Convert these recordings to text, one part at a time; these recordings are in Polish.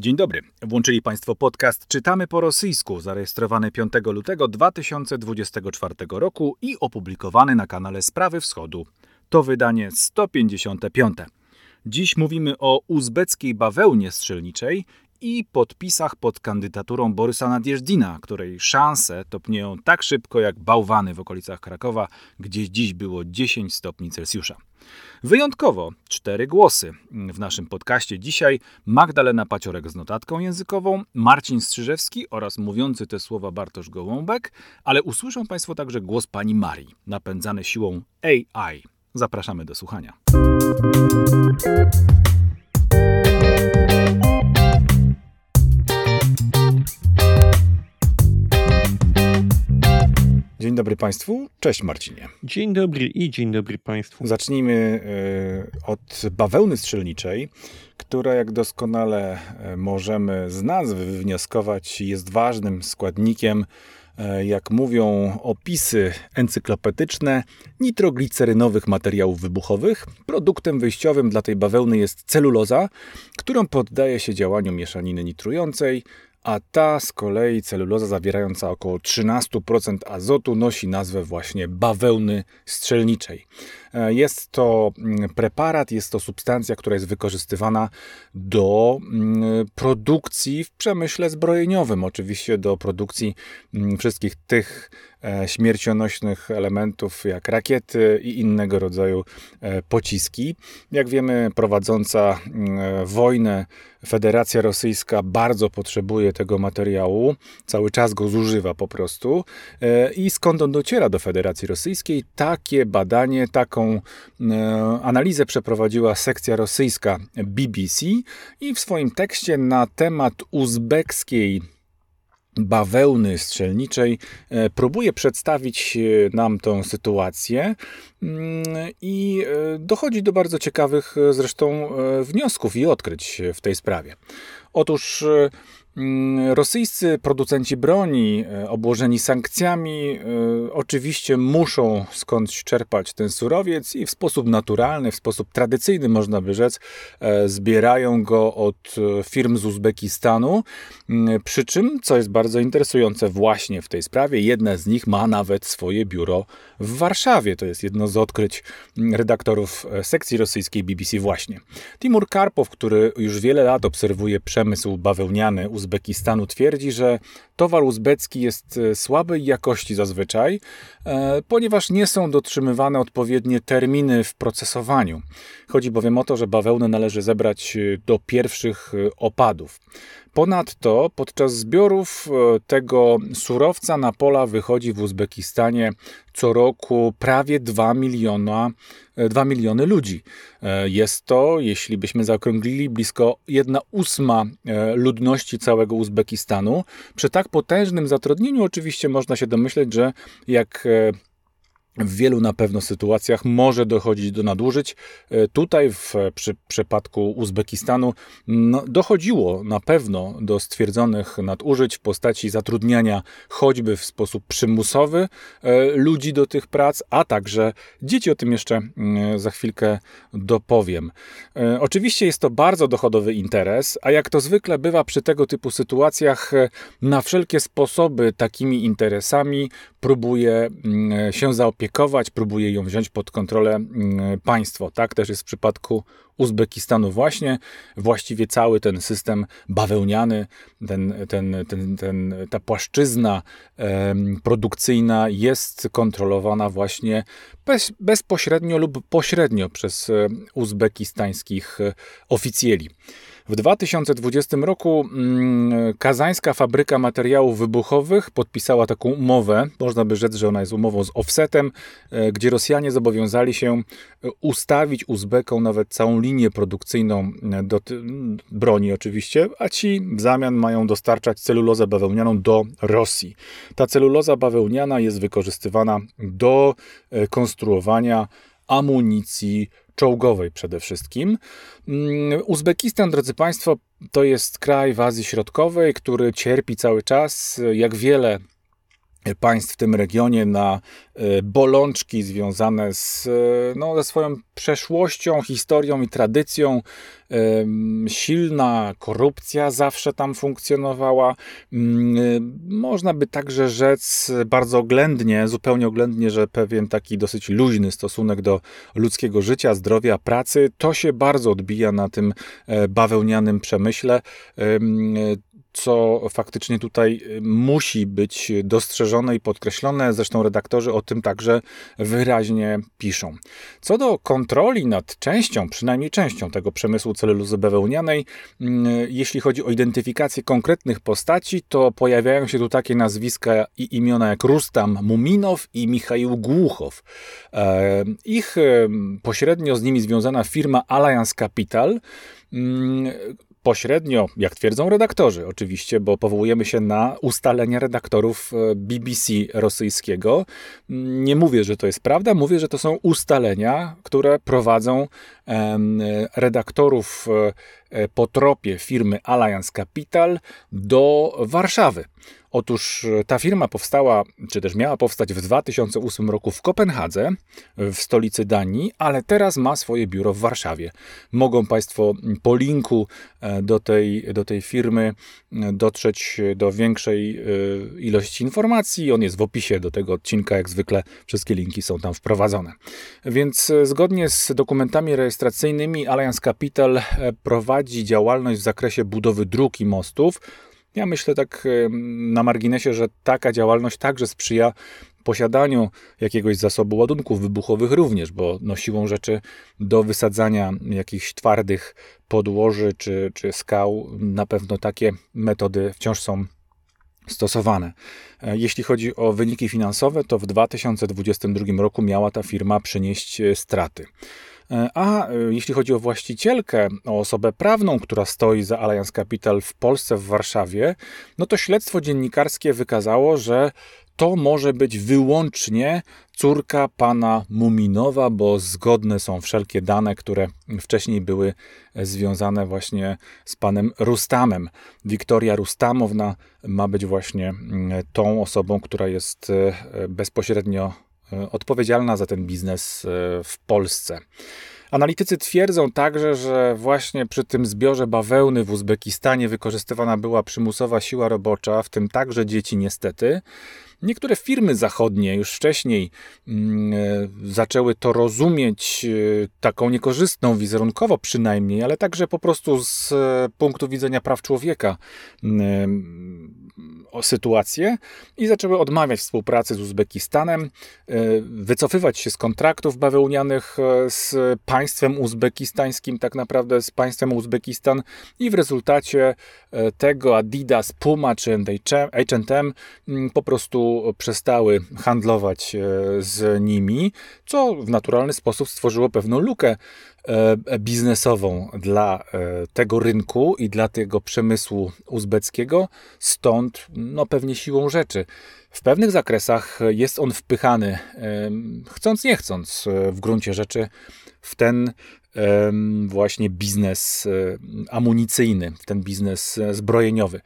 Dzień dobry. Włączyli Państwo podcast Czytamy po rosyjsku, zarejestrowany 5 lutego 2024 roku i opublikowany na kanale Sprawy Wschodu. To wydanie 155. Dziś mówimy o uzbeckiej bawełnie strzelniczej i podpisach pod kandydaturą Borysa Nadjeżdina, której szanse topnieją tak szybko jak bałwany w okolicach Krakowa, gdzie dziś było 10 stopni Celsjusza. Wyjątkowo cztery głosy w naszym podcaście dzisiaj Magdalena Paciorek z notatką językową, Marcin Strzyżewski oraz mówiący te słowa Bartosz Gołąbek, ale usłyszą Państwo także głos pani Marii, napędzany siłą AI. Zapraszamy do słuchania. Dzień dobry Państwu. Cześć Marcinie. Dzień dobry i dzień dobry Państwu. Zacznijmy e, od bawełny strzelniczej, która, jak doskonale e, możemy z nazwy wywnioskować, jest ważnym składnikiem, e, jak mówią opisy encyklopedyczne, nitroglicerynowych materiałów wybuchowych. Produktem wyjściowym dla tej bawełny jest celuloza, którą poddaje się działaniu mieszaniny nitrującej, a ta z kolei celuloza zawierająca około 13% azotu nosi nazwę właśnie bawełny strzelniczej. E, jest to mm, preparat, jest to substancja, która jest wykorzystywana do mm, produkcji w przemyśle zbrojeniowym, oczywiście do produkcji mm, wszystkich tych e, śmiercionośnych elementów jak rakiety i innego rodzaju e, pociski. Jak wiemy, prowadząca wojnę Federacja Rosyjska bardzo potrzebuje tego materiału, cały czas go zużywa po prostu. I skąd on dociera do Federacji Rosyjskiej? Takie badanie, taką taką e, analizę przeprowadziła sekcja rosyjska BBC i w swoim tekście na temat uzbekskiej bawełny strzelniczej e, próbuje przedstawić e, nam tą sytuację mm, i dochodzi do bardzo ciekawych zresztą wniosków i odkryć w tej sprawie. Otóż rosyjscy producenci broni, e, obłożeni sankcjami, e, oczywiście muszą skądś czerpać ten surowiec i w sposób naturalny, w sposób tradycyjny, można by rzec, e, zbierają go od firm z Uzbekistanu. Mm, przy czym, co jest bardzo interesujące właśnie w tej sprawie, jedna z nich ma nawet swoje biuro w Warszawie. To jest jedno z odkryć mm, redaktorów sekcji rosyjskiej BBC właśnie. Timur Karpow, który już wiele lat obserwuje przemysł bawełniany Uzbekistanu twierdzi, że towar uzbecki jest e, słabej jakości zazwyczaj, e, ponieważ nie są dotrzymywane odpowiednie terminy w procesowaniu. Chodzi bowiem o to, że bawełnę należy zebrać e, do pierwszych opadów. Ponadto podczas zbiorów tego surowca na pola wychodzi w Uzbekistanie co roku prawie 2 miliona 2 miliony ludzi. Jest to, jeśli byśmy zaokrąglili, blisko 1 ósma ludności całego Uzbekistanu. Przy tak potężnym zatrudnieniu oczywiście można się domyśleć, że jak e, w wielu na pewno sytuacjach może dochodzić do nadużyć. E, tutaj w przy, przypadku Uzbekistanu no, dochodziło na pewno do stwierdzonych nadużyć w postaci zatrudniania choćby w sposób przymusowy e, ludzi do tych prac, a także dzieci. O tym jeszcze mm, za chwilkę dopowiem. E, oczywiście jest to bardzo dochodowy interes, a jak to zwykle bywa przy tego typu sytuacjach, na wszelkie sposoby takimi interesami próbuje mm, się zaopiekować, próbuje ją wziąć pod kontrolę mm, państwo. Tak też jest w przypadku Uzbekistanu właśnie. Właściwie cały ten system bawełniany, ten, ten, ten, ten, ta płaszczyzna produkcyjna jest kontrolowana właśnie bez, bezpośrednio lub pośrednio przez uzbekistańskich e, oficjeli. W 2020 roku mm, kazańska fabryka materiałów wybuchowych podpisała taką umowę, można by rzec, że ona jest umową z offsetem, e, gdzie Rosjanie zobowiązali się ustawić Uzbekom nawet całą linię produkcyjną e, do broni oczywiście, a ci w zamian mają dostarczać celulozę bawełnianą do Rosji. Ta celuloza bawełniana jest wykorzystywana do e, konstruowania amunicji czołgowej przede wszystkim. Mm, Uzbekistan, drodzy Państwo, to jest kraj w Azji Środkowej, który cierpi cały czas, jak wiele państw w tym regionie na e, bolączki związane z, e, no, ze swoją przeszłością, historią i tradycją. Silna korupcja zawsze tam funkcjonowała. Mm, można by także rzec bardzo oględnie, zupełnie oględnie, że pewien taki dosyć luźny stosunek do ludzkiego życia, zdrowia, pracy, to się bardzo odbija na tym e, bawełnianym przemyśle co faktycznie tutaj y, musi być dostrzeżone i podkreślone. Zresztą redaktorzy o tym także wyraźnie piszą. Co do kontroli nad częścią, przynajmniej częścią tego przemysłu celulozy bawełnianej, mm, jeśli chodzi o identyfikację konkretnych postaci, to pojawiają się tu takie nazwiska i imiona jak Rustam Muminow i Michał Głuchow. E, ich pośrednio z nimi związana firma Alliance Capital mm, pośrednio, jak twierdzą redaktorzy, oczywiście, bo powołujemy się na ustalenia redaktorów e, BBC rosyjskiego. Nie mówię, że to jest prawda, mówię, że to są ustalenia, które prowadzą redaktorów e, po tropie firmy Alliance Capital do Warszawy. Otóż e, ta firma powstała, czy też miała powstać w 2008 roku w Kopenhadze, w stolicy Danii, ale teraz ma swoje biuro w Warszawie. Mogą Państwo po linku e, do tej, do tej firmy e, dotrzeć do większej ilości informacji. On jest w opisie do tego odcinka, jak zwykle wszystkie linki są tam wprowadzone. Więc zgodnie z dokumentami rejestracyjnymi Alliance Capital prowadzi działalność w zakresie budowy dróg i mostów ja myślę tak na marginesie, że taka działalność także sprzyja posiadaniu jakiegoś zasobu ładunków wybuchowych również, bo no siłą rzeczy do wysadzania jakichś twardych podłoży czy, czy skał na pewno takie metody wciąż są stosowane. E, jeśli chodzi o wyniki finansowe, to w 2022 roku miała ta firma przynieść e, straty. E, a e, jeśli chodzi o właścicielkę, o osobę prawną, która stoi za Alliance Capital w Polsce, w Warszawie, no to śledztwo dziennikarskie wykazało, że to może być wyłącznie córka pana Muminowa, bo zgodne są wszelkie dane, które wcześniej były związane właśnie z panem Rustamem. Wiktoria Rustamowna ma być właśnie mm, tą osobą, która jest e, bezpośrednio odpowiedzialna za ten biznes e, w Polsce. Analitycy twierdzą także, że właśnie przy tym zbiorze bawełny w Uzbekistanie wykorzystywana była przymusowa siła robocza, w tym także dzieci niestety. Niektóre firmy zachodnie już wcześniej mm, e, zaczęły to rozumieć taką niekorzystną wizerunkowo przynajmniej, ale także po prostu z punktu widzenia praw człowieka mm, sytuację i zaczęły odmawiać współpracy z Uzbekistanem, e, wycofywać się z kontraktów bawełnianych e, z państwem uzbekistańskim, tak naprawdę z państwem Uzbekistan i w rezultacie e, tego Adidas, Puma czy H&M po prostu przestały handlować z nimi, co w naturalny sposób stworzyło pewną lukę E, biznesową dla e, tego rynku i dla tego przemysłu uzbeckiego, stąd no pewnie siłą rzeczy. W pewnych zakresach jest on wpychany, chcąc nie chcąc, w gruncie rzeczy w ten właśnie biznes amunicyjny, w ten biznes zbrojeniowy.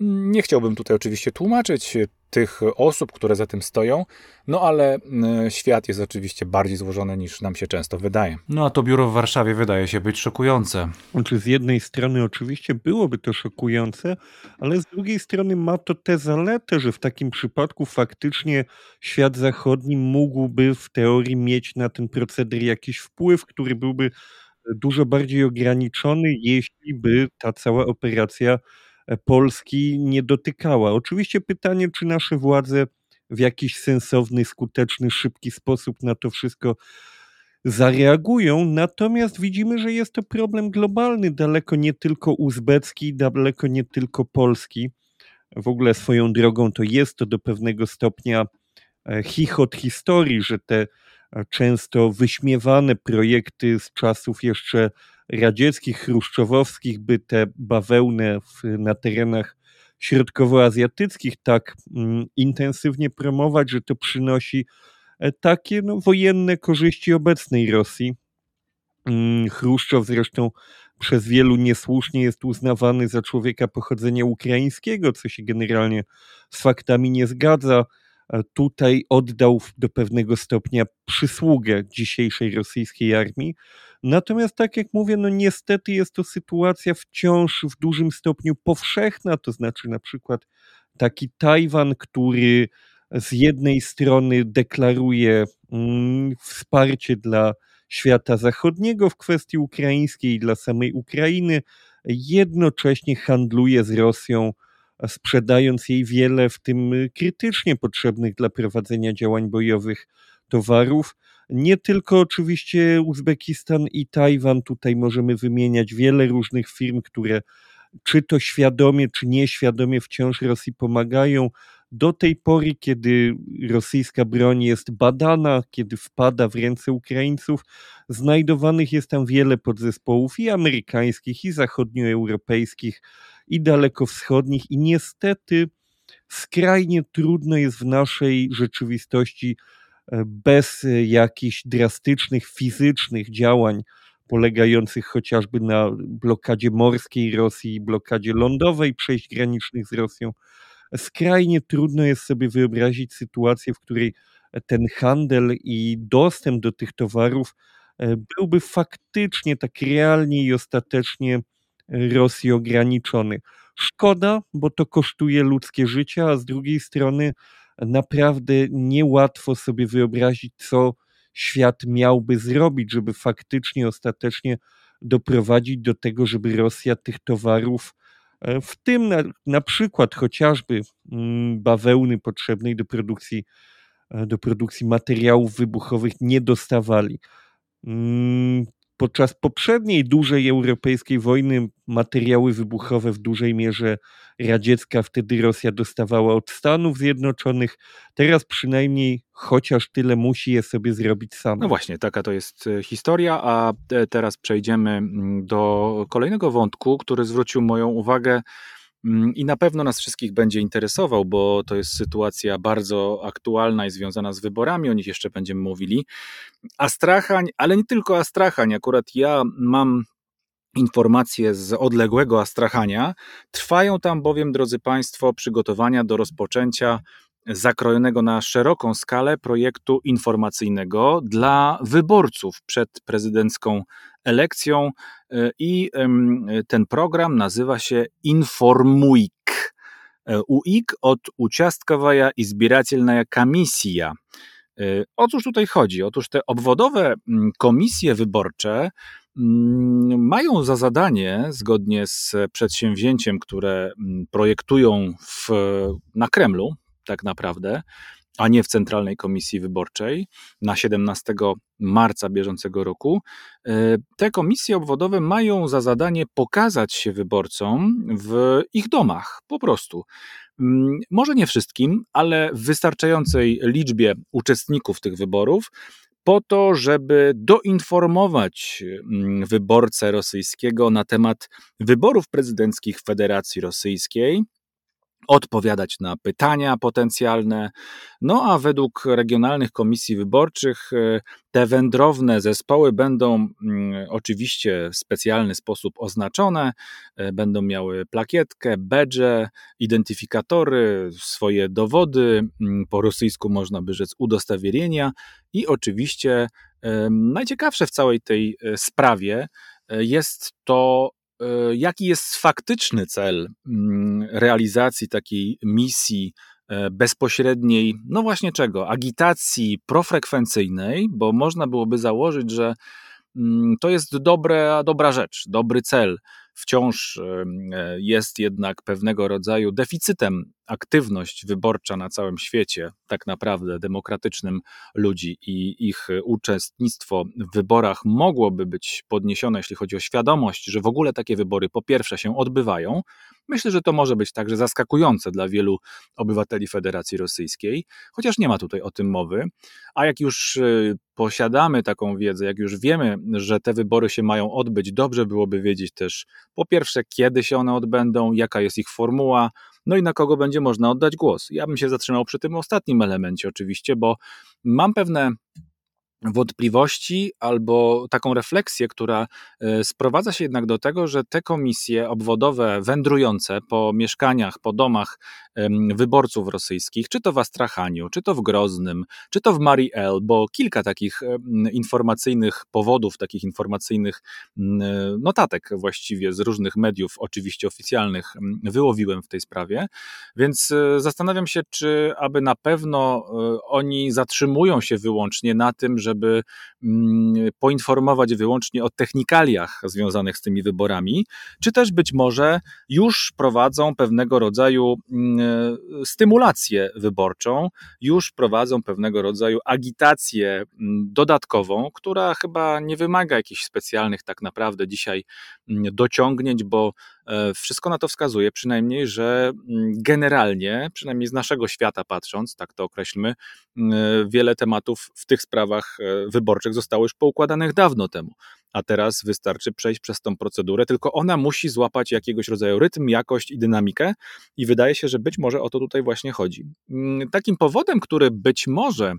Nie chciałbym tutaj oczywiście tłumaczyć tych osób, które za tym stoją, no ale mm, świat jest oczywiście bardziej złożony niż nam się często wydaje. No a to biuro w Warszawie wydaje się być szokujące. Znaczy z jednej strony oczywiście byłoby to szokujące, ale z drugiej strony ma to tę zaletę, że w takim przypadku faktycznie świat zachodni mógłby w teorii mieć na ten proceder jakiś wpływ, który byłby dużo bardziej ograniczony, jeśli by ta cała operacja E, Polski nie dotykała. Oczywiście pytanie, czy nasze władze w jakiś sensowny, skuteczny, szybki sposób na to wszystko zareagują. Natomiast widzimy, że jest to problem globalny, daleko nie tylko uzbecki, daleko nie tylko polski. W ogóle swoją drogą to jest to do pewnego stopnia e, chichot historii, że te e, często wyśmiewane projekty z czasów jeszcze radzieckich, chruszczowowskich, by te bawełnę w, na terenach środkowoazjatyckich tak mm, intensywnie promować, że to przynosi e, takie no, wojenne korzyści obecnej Rosji. Mm, Chruszczow zresztą przez wielu niesłusznie jest uznawany za człowieka pochodzenia ukraińskiego, co się generalnie z faktami nie zgadza. Tutaj oddał do pewnego stopnia przysługę dzisiejszej rosyjskiej armii. Natomiast, tak jak mówię, no niestety jest to sytuacja wciąż w dużym stopniu powszechna, to znaczy na przykład taki Tajwan, który z jednej strony deklaruje mm, wsparcie dla świata zachodniego w kwestii ukraińskiej i dla samej Ukrainy, jednocześnie handluje z Rosją, sprzedając jej wiele, w tym krytycznie potrzebnych dla prowadzenia działań bojowych towarów. Nie tylko oczywiście Uzbekistan i Tajwan, tutaj możemy wymieniać wiele różnych firm, które czy to świadomie, czy nieświadomie wciąż Rosji pomagają. Do tej pory, kiedy rosyjska broń jest badana, kiedy wpada w ręce Ukraińców, znajdowanych jest tam wiele podzespołów i amerykańskich, i zachodnioeuropejskich, i dalekowschodnich, i niestety skrajnie trudno jest w naszej rzeczywistości e, bez jakichś drastycznych fizycznych działań polegających chociażby na blokadzie morskiej Rosji, blokadzie lądowej przejść granicznych z Rosją. Skrajnie trudno jest sobie wyobrazić sytuację, w której ten handel i dostęp do tych towarów e, byłby faktycznie tak realnie i ostatecznie Rosji ograniczony. Szkoda, bo to kosztuje ludzkie życie, a z drugiej strony naprawdę niełatwo sobie wyobrazić, co świat miałby zrobić, żeby faktycznie ostatecznie doprowadzić do tego, żeby Rosja tych towarów, e, w tym na, na przykład chociażby mm, bawełny potrzebnej do produkcji, e, do produkcji materiałów wybuchowych, nie dostawali. Podczas poprzedniej dużej europejskiej wojny materiały wybuchowe w dużej mierze radziecka, wtedy Rosja dostawała od Stanów Zjednoczonych. Teraz przynajmniej chociaż tyle musi je sobie zrobić sama. No właśnie, taka to jest e, historia, a teraz przejdziemy mm, do kolejnego wątku, który zwrócił moją uwagę i na pewno nas wszystkich będzie interesował, bo to jest sytuacja bardzo aktualna i związana z wyborami, o nich jeszcze będziemy mówili. Astrachań, ale nie tylko Astrachań, akurat ja mam informacje z odległego Astrachania. Trwają tam bowiem, drodzy Państwo, przygotowania do rozpoczęcia zakrojonego na szeroką skalę projektu informacyjnego dla wyborców przed prezydencką elekcją e, i ten program nazywa się Informujk. E, UIK od Uczastkowaja Izbieratelna Komisja. E, o cóż tutaj chodzi? Otóż te obwodowe mm, komisje wyborcze mm, mają za zadanie, zgodnie z przedsięwzięciem, które mm, projektują w, na Kremlu, tak naprawdę, a nie w Centralnej Komisji Wyborczej na 17 marca bieżącego roku. E, te komisje obwodowe mają za zadanie pokazać się wyborcom w ich domach, po prostu. Mm, może nie wszystkim, ale w wystarczającej liczbie uczestników tych wyborów, po to, żeby doinformować mm, wyborcę rosyjskiego na temat wyborów prezydenckich Federacji Rosyjskiej, odpowiadać na pytania potencjalne. No a według regionalnych komisji wyborczych e, te wędrowne zespoły będą mm, oczywiście w specjalny sposób oznaczone, e, będą miały plakietkę, badge, identyfikatory, swoje dowody, mm, po rosyjsku można by rzec udostawnienia i oczywiście najciekawsze w całej tej sprawie jest to jaki jest faktyczny cel mm, realizacji takiej misji e, bezpośredniej, no właśnie czego? Agitacji profrekwencyjnej, bo można byłoby założyć, że to jest dobre, dobra rzecz, dobry cel. Wciąż e, jest jednak pewnego rodzaju deficytem aktywność wyborcza na całym świecie, tak naprawdę demokratycznym ludzi i ich uczestnictwo w wyborach mogłoby być podniesione, jeśli chodzi o świadomość, że w ogóle takie wybory po pierwsze się odbywają. Myślę, że to może być także zaskakujące dla wielu obywateli Federacji Rosyjskiej, chociaż nie ma tutaj o tym mowy. A jak już y, posiadamy taką wiedzę, jak już wiemy, że te wybory się mają odbyć, dobrze byłoby wiedzieć też po pierwsze, kiedy się one odbędą, jaka jest ich formuła, no i na kogo będzie można oddać głos. Ja bym się zatrzymał przy tym ostatnim elemencie, oczywiście, bo mam pewne wątpliwości albo taką refleksję, która e, sprowadza się jednak do tego, że te komisje obwodowe wędrujące po mieszkaniach, po domach wyborców rosyjskich, czy to w Astrachaniu, czy to w Groznym, czy to w Marii El, bo kilka takich informacyjnych powodów, takich informacyjnych notatek właściwie z różnych mediów, oczywiście oficjalnych, wyłowiłem w tej sprawie, więc e, zastanawiam się, czy aby na pewno e, oni zatrzymują się wyłącznie na tym, żeby poinformować wyłącznie o technikaliach związanych z tymi wyborami, czy też być może już prowadzą pewnego rodzaju stymulację wyborczą, już prowadzą pewnego rodzaju agitację mm, dodatkową, która chyba nie wymaga jakichś specjalnych tak naprawdę dzisiaj mm, dociągnięć, bo wszystko na to wskazuje przynajmniej, że mm, generalnie, przynajmniej z naszego świata patrząc, tak to określmy, wiele tematów w tych sprawach e, wyborczych zostało już poukładanych dawno temu a teraz wystarczy przejść przez tą procedurę, tylko ona musi złapać jakiegoś rodzaju rytm, jakość i dynamikę i wydaje się, że być może o to tutaj właśnie chodzi. Mm, takim powodem, który być może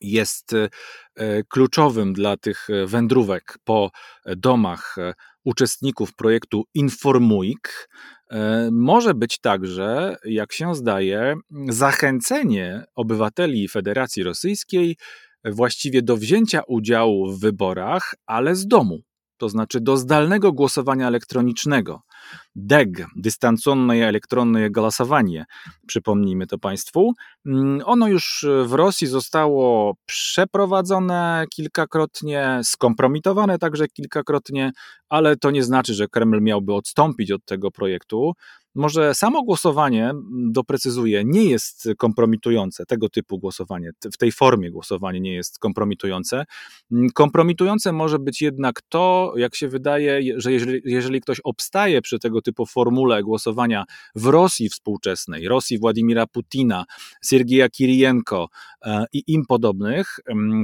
jest e, kluczowym dla tych e, wędrówek po domach e, uczestników projektu Informuik, może być także, jak się zdaje, zachęcenie obywateli Federacji Rosyjskiej właściwie do wzięcia udziału w wyborach, ale z domu, to znaczy do zdalnego głosowania elektronicznego. DEG, dystancyjne elektronne głosowanie, przypomnijmy to Państwu. Mm, ono już w Rosji zostało przeprowadzone kilkakrotnie, skompromitowane także kilkakrotnie, ale to nie znaczy, że Kreml miałby odstąpić od tego projektu. Może samo głosowanie, doprecyzuję, nie jest kompromitujące, tego typu głosowanie, w tej formie głosowanie nie jest kompromitujące. Kompromitujące może być jednak to, jak się wydaje, że jeżeli, jeżeli ktoś obstaje przy tego typu formule głosowania w Rosji współczesnej, Rosji Władimira Putina, Siergieja Kirienko e, i im podobnych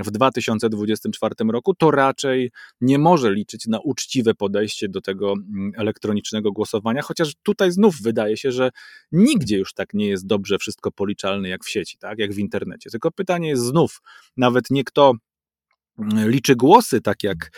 w 2024 roku, to raczej nie może liczyć na uczciwe podejście do tego elektronicznego głosowania, chociaż tutaj znów wydaje się, że nigdzie już tak nie jest dobrze wszystko policzalne jak w sieci, tak, jak w internecie. Tylko pytanie jest znów, nawet nie kto liczy głosy, tak jak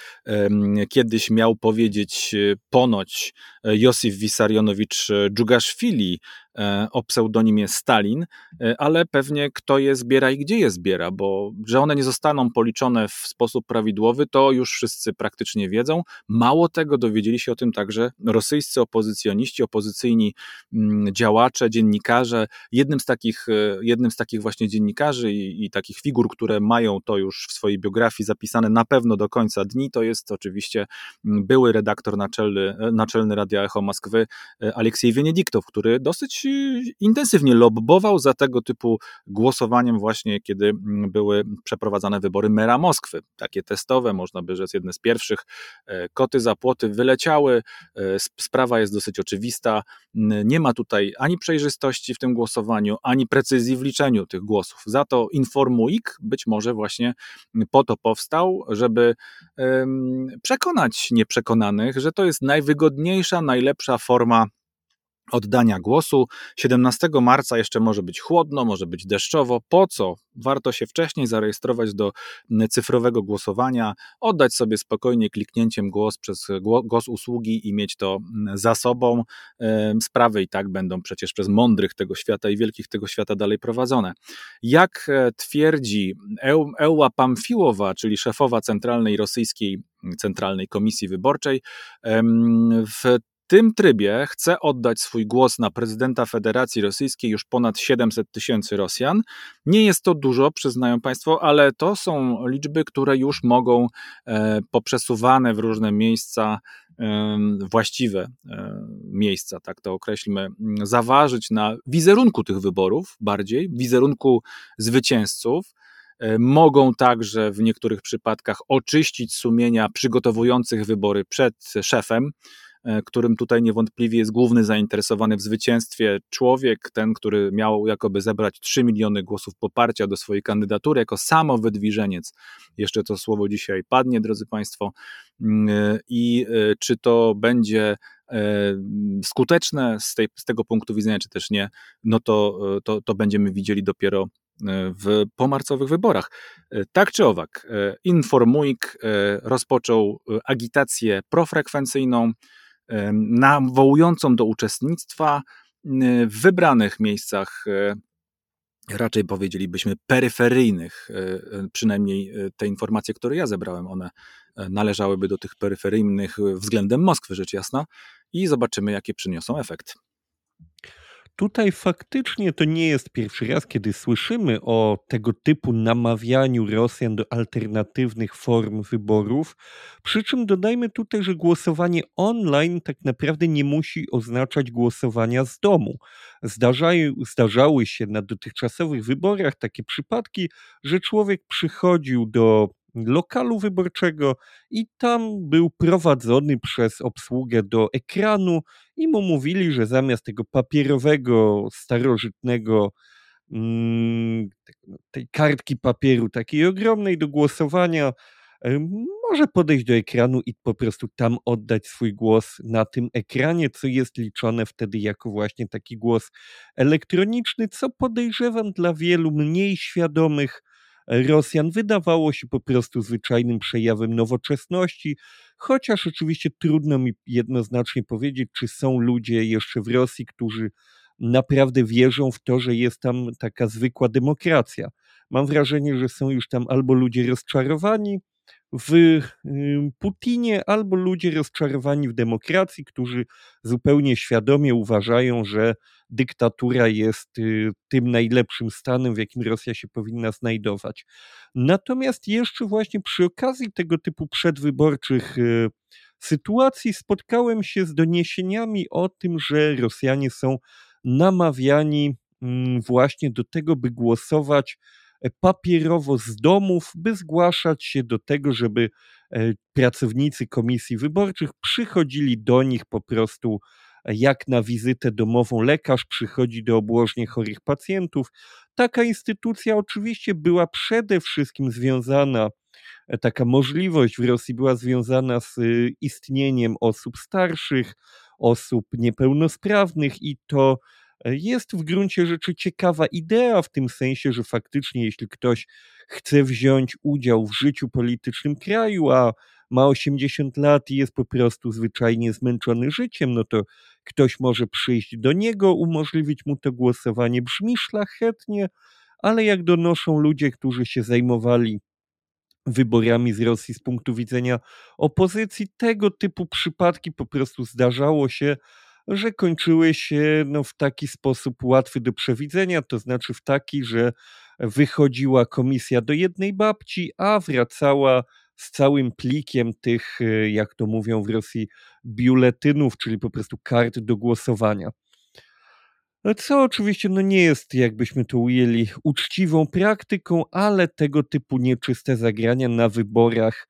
kiedyś miał powiedzieć e, ponoć e, Josif Wisarionowicz Dżugaszwili, E, o pseudonimie Stalin, e, ale pewnie kto je zbiera i gdzie je zbiera, bo że one nie zostaną policzone w sposób prawidłowy, to już wszyscy praktycznie wiedzą. Mało tego, dowiedzieli się o tym także rosyjscy opozycjoniści, opozycyjni mm, działacze, dziennikarze. Jednym z takich, e, jednym z takich właśnie dziennikarzy i, i takich figur, które mają to już w swojej biografii zapisane na pewno do końca dni, to jest oczywiście mm, były redaktor naczelny, naczelny Radia Echo Moskwy Aleksiej Wieniediktow, który dosyć intensywnie lobbował za tego typu głosowaniem właśnie, kiedy mm, były przeprowadzane wybory mera Moskwy. Takie testowe, można by rzec, jedne z pierwszych. E, koty za płoty wyleciały, e, sprawa jest dosyć oczywista. Nie ma tutaj ani przejrzystości w tym głosowaniu, ani precyzji w liczeniu tych głosów. Za to Informuik być może właśnie po to powstał, żeby przekonać nieprzekonanych, że to jest najwygodniejsza, najlepsza forma oddania głosu. 17 marca jeszcze może być chłodno, może być deszczowo. Po co? Warto się wcześniej zarejestrować do cyfrowego głosowania, oddać sobie spokojnie kliknięciem głos przez głos usługi i mieć to za sobą. Sprawy i tak będą przecież przez mądrych tego świata i wielkich tego świata dalej prowadzone. Jak e, twierdzi Eła Pamfiłowa, czyli szefowa Centralnej Rosyjskiej Centralnej Komisji Wyborczej, w tym trybie chce oddać swój głos na prezydenta Federacji Rosyjskiej już ponad 700 tysięcy Rosjan. Nie jest to dużo, przyznają Państwo, ale to są liczby, które już mogą e, poprzesuwane w różne miejsca właściwe e, miejsca, tak to określmy, zaważyć na wizerunku tych wyborów bardziej, wizerunku zwycięzców. E, mogą także w niektórych przypadkach oczyścić sumienia przygotowujących wybory przed szefem, E, którym tutaj niewątpliwie jest główny zainteresowany w zwycięstwie człowiek, ten, który miał jakoby zebrać 3 miliony głosów poparcia do swojej kandydatury jako samowydwiżeniec. Jeszcze to słowo dzisiaj padnie, drodzy Państwo. Mm, e, I e, czy to będzie skuteczne z, tej, z tego punktu widzenia, czy też nie, no to, to, to będziemy widzieli dopiero w pomarcowych wyborach. Tak czy owak, Informujk rozpoczął agitację profrekwencyjną, nawołującą do uczestnictwa w wybranych miejscach raczej powiedzielibyśmy peryferyjnych, przynajmniej te informacje, które ja zebrałem, one należałyby do tych peryferyjnych względem Moskwy, rzecz jasna, i zobaczymy, jakie przyniosą efekt. Tutaj faktycznie to nie jest pierwszy raz, kiedy słyszymy o tego typu namawianiu Rosjan do alternatywnych form wyborów. Przy czym dodajmy tutaj, że głosowanie online tak naprawdę nie musi oznaczać głosowania z domu. Zdarzały się na dotychczasowych wyborach takie przypadki, że człowiek przychodził do lokalu wyborczego i tam był prowadzony przez obsługę do ekranu i mu mówili, że zamiast tego papierowego, starożytnego, mm, no, tej kartki papieru takiej ogromnej do głosowania, może podejść do ekranu i po prostu tam oddać swój głos na tym ekranie, co jest liczone wtedy jako właśnie taki głos elektroniczny, co podejrzewam dla wielu mniej świadomych Rosjan wydawało się po prostu zwyczajnym przejawem nowoczesności, chociaż oczywiście trudno mi jednoznacznie powiedzieć, czy są ludzie jeszcze w Rosji, którzy naprawdę wierzą w to, że jest tam taka zwykła demokracja. Mam wrażenie, że są już tam albo ludzie rozczarowani, w Putinie albo ludzie rozczarowani w demokracji, którzy zupełnie świadomie uważają, że dyktatura jest y, tym najlepszym stanem, w jakim Rosja się powinna znajdować. Natomiast jeszcze właśnie przy okazji tego typu przedwyborczych y, sytuacji spotkałem się z doniesieniami o tym, że Rosjanie są namawiani mm, właśnie do tego, by głosować papierowo z domów, by zgłaszać się do tego, żeby e, pracownicy komisji wyborczych przychodzili do nich po prostu e, jak na wizytę domową lekarz przychodzi do obłożnie chorych pacjentów. Taka instytucja oczywiście była przede wszystkim związana, e, taka możliwość w Rosji była związana z istnieniem osób starszych, osób niepełnosprawnych i to jest w gruncie rzeczy ciekawa idea, w tym sensie, że faktycznie, jeśli ktoś chce wziąć udział w życiu politycznym kraju, a ma 80 lat i jest po prostu zwyczajnie zmęczony życiem, no to ktoś może przyjść do niego, umożliwić mu to głosowanie. Brzmi szlachetnie, ale jak donoszą ludzie, którzy się zajmowali wyborami z Rosji z punktu widzenia opozycji, tego typu przypadki po prostu zdarzało się że kończyły się no, w taki sposób łatwy do przewidzenia, to znaczy w taki, że wychodziła komisja do jednej babci, a wracała z całym plikiem tych, e, jak to mówią w Rosji, biuletynów, czyli po prostu kart do głosowania. Co oczywiście no nie jest, jakbyśmy to ujęli, uczciwą praktyką, ale tego typu nieczyste zagrania na wyborach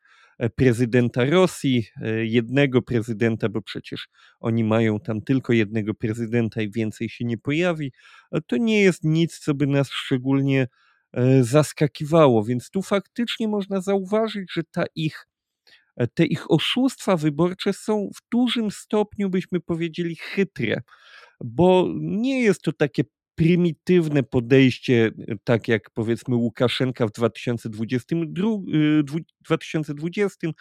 prezydenta Rosji, e, jednego prezydenta, bo przecież oni mają tam tylko jednego prezydenta i więcej się nie pojawi, to nie jest nic, co by nas szczególnie e, zaskakiwało. Więc tu faktycznie można zauważyć, że ta ich, te ich oszustwa wyborcze są w dużym stopniu, byśmy powiedzieli, chytre, bo nie jest to takie prymitywne podejście, tak jak powiedzmy Łukaszenka w 2022, 2020, y,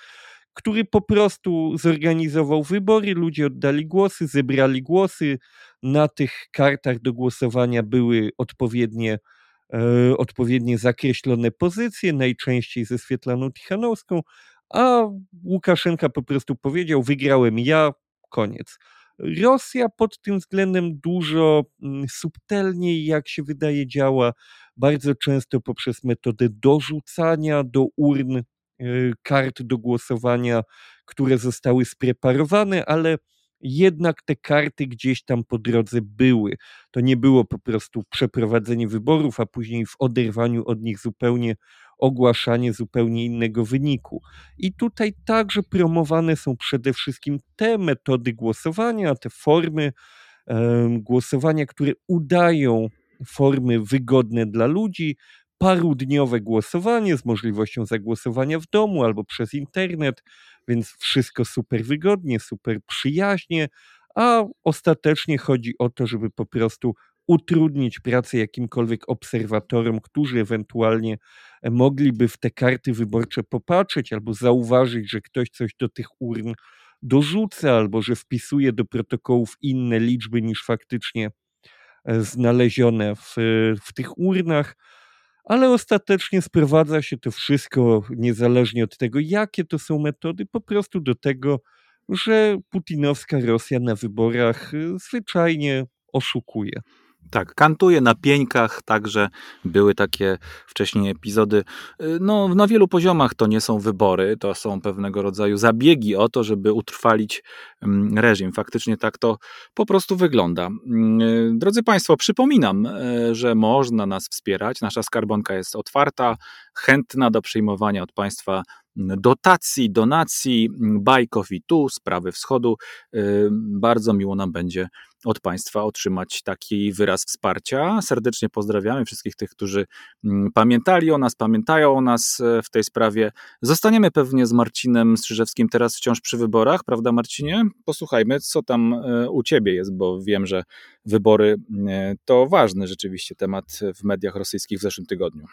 który po prostu zorganizował wybory, ludzie oddali głosy, zebrali głosy, na tych kartach do głosowania były odpowiednie, e, odpowiednie zakreślone pozycje, najczęściej ze Swietlaną Tichanowską, a Łukaszenka po prostu powiedział: Wygrałem ja, koniec. Rosja pod tym względem dużo mm, subtelniej, jak się wydaje, działa, bardzo często poprzez metodę dorzucania do urn e, kart do głosowania, które zostały spreparowane, ale jednak te karty gdzieś tam po drodze były. To nie było po prostu przeprowadzenie wyborów, a później w oderwaniu od nich zupełnie ogłaszanie zupełnie innego wyniku. I tutaj także promowane są przede wszystkim te metody głosowania, te formy głosowania, które udają formy wygodne dla ludzi, parudniowe głosowanie z możliwością zagłosowania w domu albo przez internet, więc wszystko super wygodnie, super przyjaźnie, a ostatecznie chodzi o to, żeby po prostu utrudnić pracę jakimkolwiek obserwatorom, którzy ewentualnie mogliby w te karty wyborcze popatrzeć albo zauważyć, że ktoś coś do tych urn dorzuca albo że wpisuje do protokołów inne liczby niż faktycznie znalezione w, w tych urnach ale ostatecznie sprowadza się to wszystko, niezależnie od tego, jakie to są metody, po prostu do tego, że putinowska Rosja na wyborach zwyczajnie oszukuje. Tak, kantuje na pieńkach, także były takie wcześniej epizody. Y, no, na wielu poziomach to nie są wybory, to są pewnego rodzaju zabiegi o to, żeby utrwalić mm, reżim. Faktycznie tak to po prostu wygląda. Mm, y, drodzy Państwo, przypominam, y, że można nas wspierać. Nasza skarbonka jest otwarta, chętna do przyjmowania od Państwa dotacji, donacji, Buy Coffee Tu, Sprawy Wschodu. Bardzo miło nam będzie od Państwa otrzymać taki wyraz wsparcia. Serdecznie pozdrawiamy wszystkich tych, którzy mm, pamiętali o nas, pamiętają o nas e, w tej sprawie. Zostaniemy pewnie z Marcinem Strzyżewskim teraz wciąż przy wyborach, prawda Marcinie? Posłuchajmy, co tam e, u Ciebie jest, bo wiem, że wybory e, to ważny rzeczywiście temat w mediach rosyjskich w zeszłym tygodniu.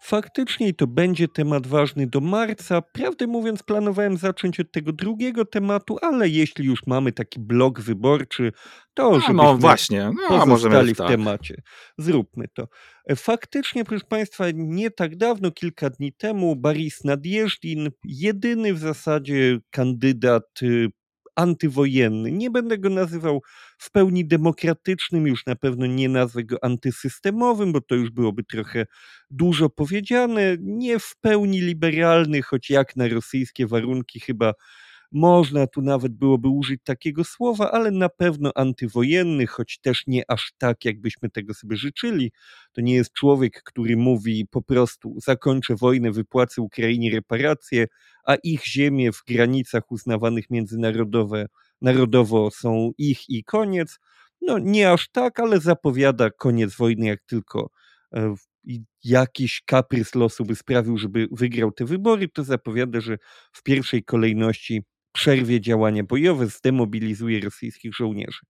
Faktycznie to będzie temat ważny do marca. Prawdę mówiąc, planowałem zacząć od tego drugiego tematu, ale jeśli już mamy taki blok wyborczy, to żebyśmy no właśnie, no, w tak. temacie. Zróbmy to. E, faktycznie, proszę Państwa, nie tak dawno, kilka dni temu, Boris Nadjeżdin, jedyny w zasadzie kandydat y, antywojenny. Nie będę go nazywał w pełni demokratycznym, już na pewno nie nazwę go antysystemowym, bo to już byłoby trochę dużo powiedziane. Nie w pełni liberalny, choć jak na rosyjskie warunki chyba można tu nawet byłoby użyć takiego słowa, ale na pewno antywojenny, choć też nie aż tak, jakbyśmy tego sobie życzyli. To nie jest człowiek, który mówi po prostu zakończę wojnę, wypłacę Ukrainie reparacje, a ich ziemie w granicach uznawanych międzynarodowe, narodowo są ich i koniec. No nie aż tak, ale zapowiada koniec wojny, jak tylko e, jakiś kaprys losu by sprawił, żeby wygrał te wybory, to zapowiada, że w pierwszej kolejności przerwie działania bojowe, zdemobilizuje rosyjskich żołnierzy.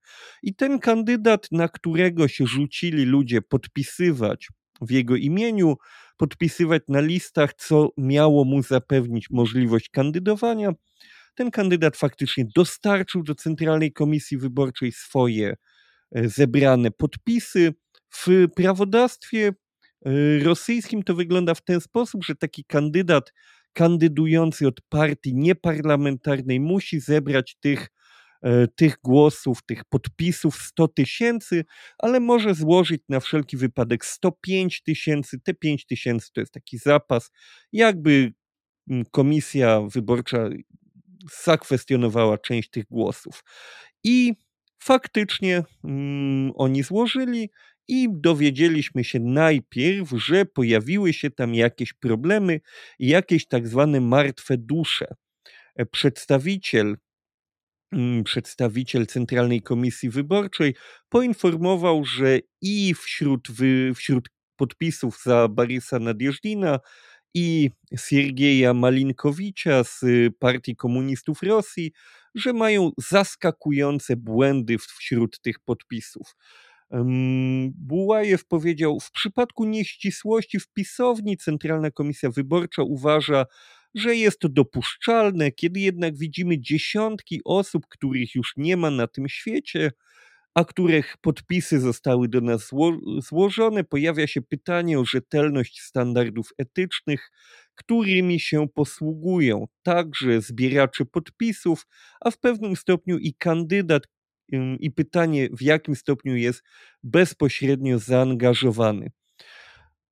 I ten kandydat, na którego się rzucili ludzie podpisywać w jego imieniu, podpisywać na listach, co miało mu zapewnić możliwość kandydowania, ten kandydat faktycznie dostarczył do Centralnej Komisji Wyborczej swoje e, zebrane podpisy. W prawodawstwie e, rosyjskim to wygląda w ten sposób, że taki kandydat kandydujący od partii nieparlamentarnej musi zebrać tych, e, tych głosów, tych podpisów 100 tysięcy, ale może złożyć na wszelki wypadek 105 tysięcy. Te 5 tysięcy to jest taki zapas, jakby mm, komisja wyborcza zakwestionowała część tych głosów. I faktycznie mm, oni złożyli i dowiedzieliśmy się najpierw, że pojawiły się tam jakieś problemy, jakieś tak zwane martwe dusze. E, przedstawiciel mm, przedstawiciel Centralnej Komisji Wyborczej poinformował, że i wśród, wśród podpisów za Barisa Nadjeżdina i Siergieja Malinkowicza z Partii Komunistów Rosji, że mają zaskakujące błędy wśród tych podpisów. Bułajew powiedział, w przypadku nieścisłości w pisowni Centralna Komisja Wyborcza uważa, że jest to dopuszczalne, kiedy jednak widzimy dziesiątki osób, których już nie ma na tym świecie, a których podpisy zostały do nas zło złożone, pojawia się pytanie o rzetelność standardów etycznych, którymi się posługują także zbieracze podpisów, a w pewnym stopniu i kandydat, i pytanie, w jakim stopniu jest bezpośrednio zaangażowany.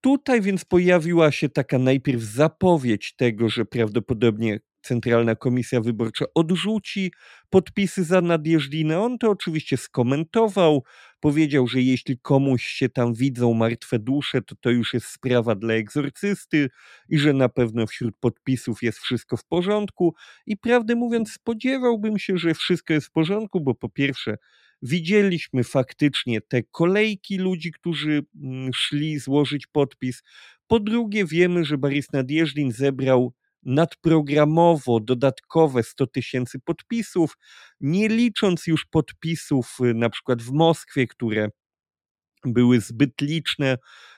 Tutaj więc pojawiła się taka najpierw zapowiedź tego, że prawdopodobnie Centralna Komisja Wyborcza odrzuci podpisy za Nadjeżdżinę. On to oczywiście skomentował, powiedział, że jeśli komuś się tam widzą martwe dusze, to to już jest sprawa dla egzorcysty i że na pewno wśród podpisów jest wszystko w porządku. I prawdę mówiąc, spodziewałbym się, że wszystko jest w porządku, bo po pierwsze, widzieliśmy faktycznie te kolejki ludzi, którzy mm, szli złożyć podpis. Po drugie, wiemy, że Boris Nadjeżdżin zebrał nadprogramowo dodatkowe 100 tysięcy podpisów, nie licząc już podpisów y, na przykład w Moskwie, które były zbyt liczne,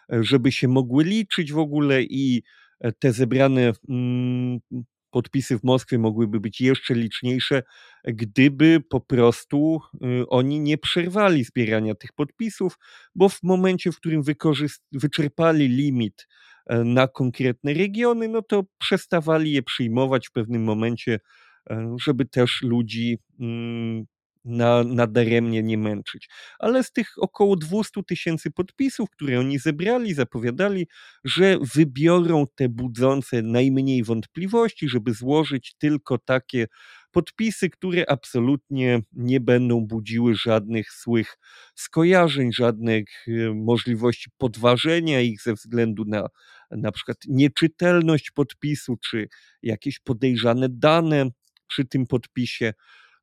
żeby się mogły liczyć w ogóle i te zebrane mm, podpisy w Moskwie mogłyby być jeszcze liczniejsze, gdyby po prostu y, oni nie przerwali zbierania tych podpisów, bo w momencie, w którym wyczerpali limit e, na konkretne regiony, no to przestawali je przyjmować w pewnym momencie, e, żeby też ludzi mm, na, nadaremnie nie męczyć. Ale z tych około 200 tysięcy podpisów, które oni zebrali, zapowiadali, że wybiorą te budzące najmniej wątpliwości, żeby złożyć tylko takie podpisy, które absolutnie nie będą budziły żadnych złych skojarzeń, żadnych e, możliwości podważenia ich ze względu na na przykład nieczytelność podpisu, czy jakieś podejrzane dane przy tym podpisie.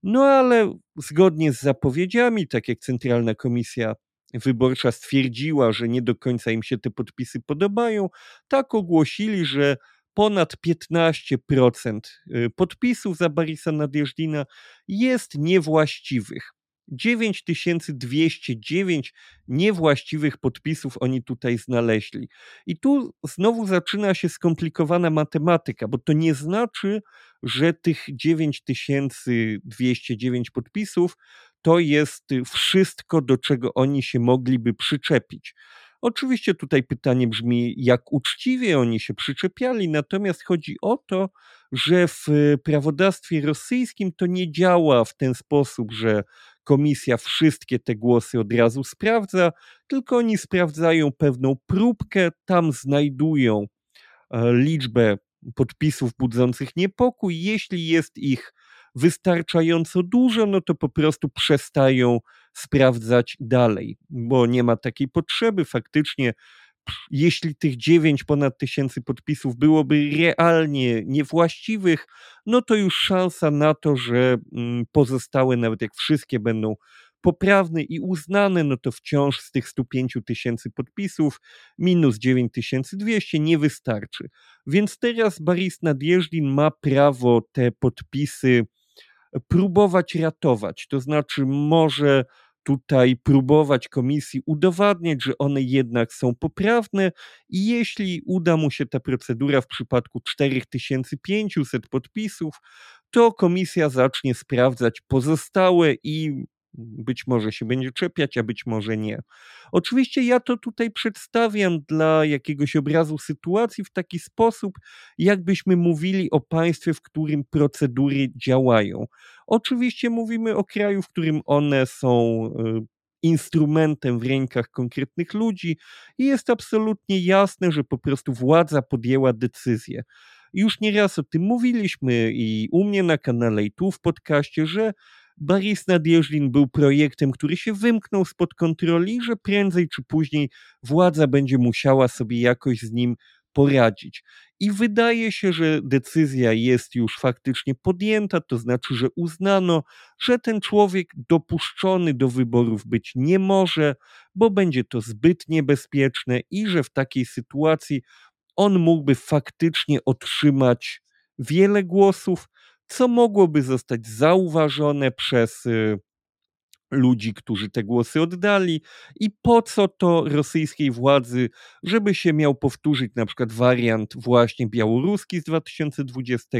No ale zgodnie z zapowiedziami, tak jak Centralna Komisja Wyborcza stwierdziła, że nie do końca im się te podpisy podobają, tak ogłosili, że ponad 15% y, podpisów za Barisa Nadjeżdina jest niewłaściwych. 9209 niewłaściwych podpisów oni tutaj znaleźli. I tu znowu zaczyna się skomplikowana matematyka, bo to nie znaczy, że tych 9209 podpisów to jest wszystko, do czego oni się mogliby przyczepić. Oczywiście tutaj pytanie brzmi, jak uczciwie oni się przyczepiali, natomiast chodzi o to, że w prawodawstwie rosyjskim to nie działa w ten sposób, że komisja wszystkie te głosy od razu sprawdza, tylko oni sprawdzają pewną próbkę, tam znajdują e, liczbę podpisów budzących niepokój. Jeśli jest ich wystarczająco dużo, no to po prostu przestają sprawdzać dalej, bo nie ma takiej potrzeby. Faktycznie, jeśli tych 9 ponad tysięcy podpisów byłoby realnie niewłaściwych, no to już szansa na to, że mm, pozostałe, nawet jak wszystkie będą poprawny i uznany, no to wciąż z tych 105 tysięcy podpisów minus 9200 nie wystarczy. Więc teraz Boris Nadjeżdin ma prawo te podpisy próbować ratować, to znaczy może tutaj próbować komisji udowadniać, że one jednak są poprawne i jeśli uda mu się ta procedura w przypadku 4500 podpisów, to komisja zacznie sprawdzać pozostałe i być może się będzie czepiać, a być może nie. Oczywiście ja to tutaj przedstawiam dla jakiegoś obrazu sytuacji w taki sposób, jakbyśmy mówili o państwie, w którym procedury działają. Oczywiście mówimy o kraju, w którym one są e, instrumentem w rękach konkretnych ludzi i jest absolutnie jasne, że po prostu władza podjęła decyzję. Już nieraz o tym mówiliśmy i u mnie na kanale, i tu w podcaście, że Boris Nadjeżdżin był projektem, który się wymknął spod kontroli, że prędzej czy później władza będzie musiała sobie jakoś z nim poradzić. I wydaje się, że decyzja jest już faktycznie podjęta, to znaczy, że uznano, że ten człowiek dopuszczony do wyborów być nie może, bo będzie to zbyt niebezpieczne i że w takiej sytuacji on mógłby faktycznie otrzymać wiele głosów, co mogłoby zostać zauważone przez y, ludzi, którzy te głosy oddali i po co to rosyjskiej władzy, żeby się miał powtórzyć na przykład wariant właśnie białoruski z 2020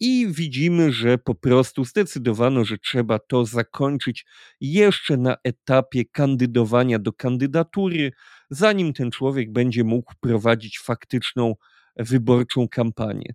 i widzimy, że po prostu zdecydowano, że trzeba to zakończyć jeszcze na etapie kandydowania do kandydatury, zanim ten człowiek będzie mógł prowadzić faktyczną wyborczą kampanię.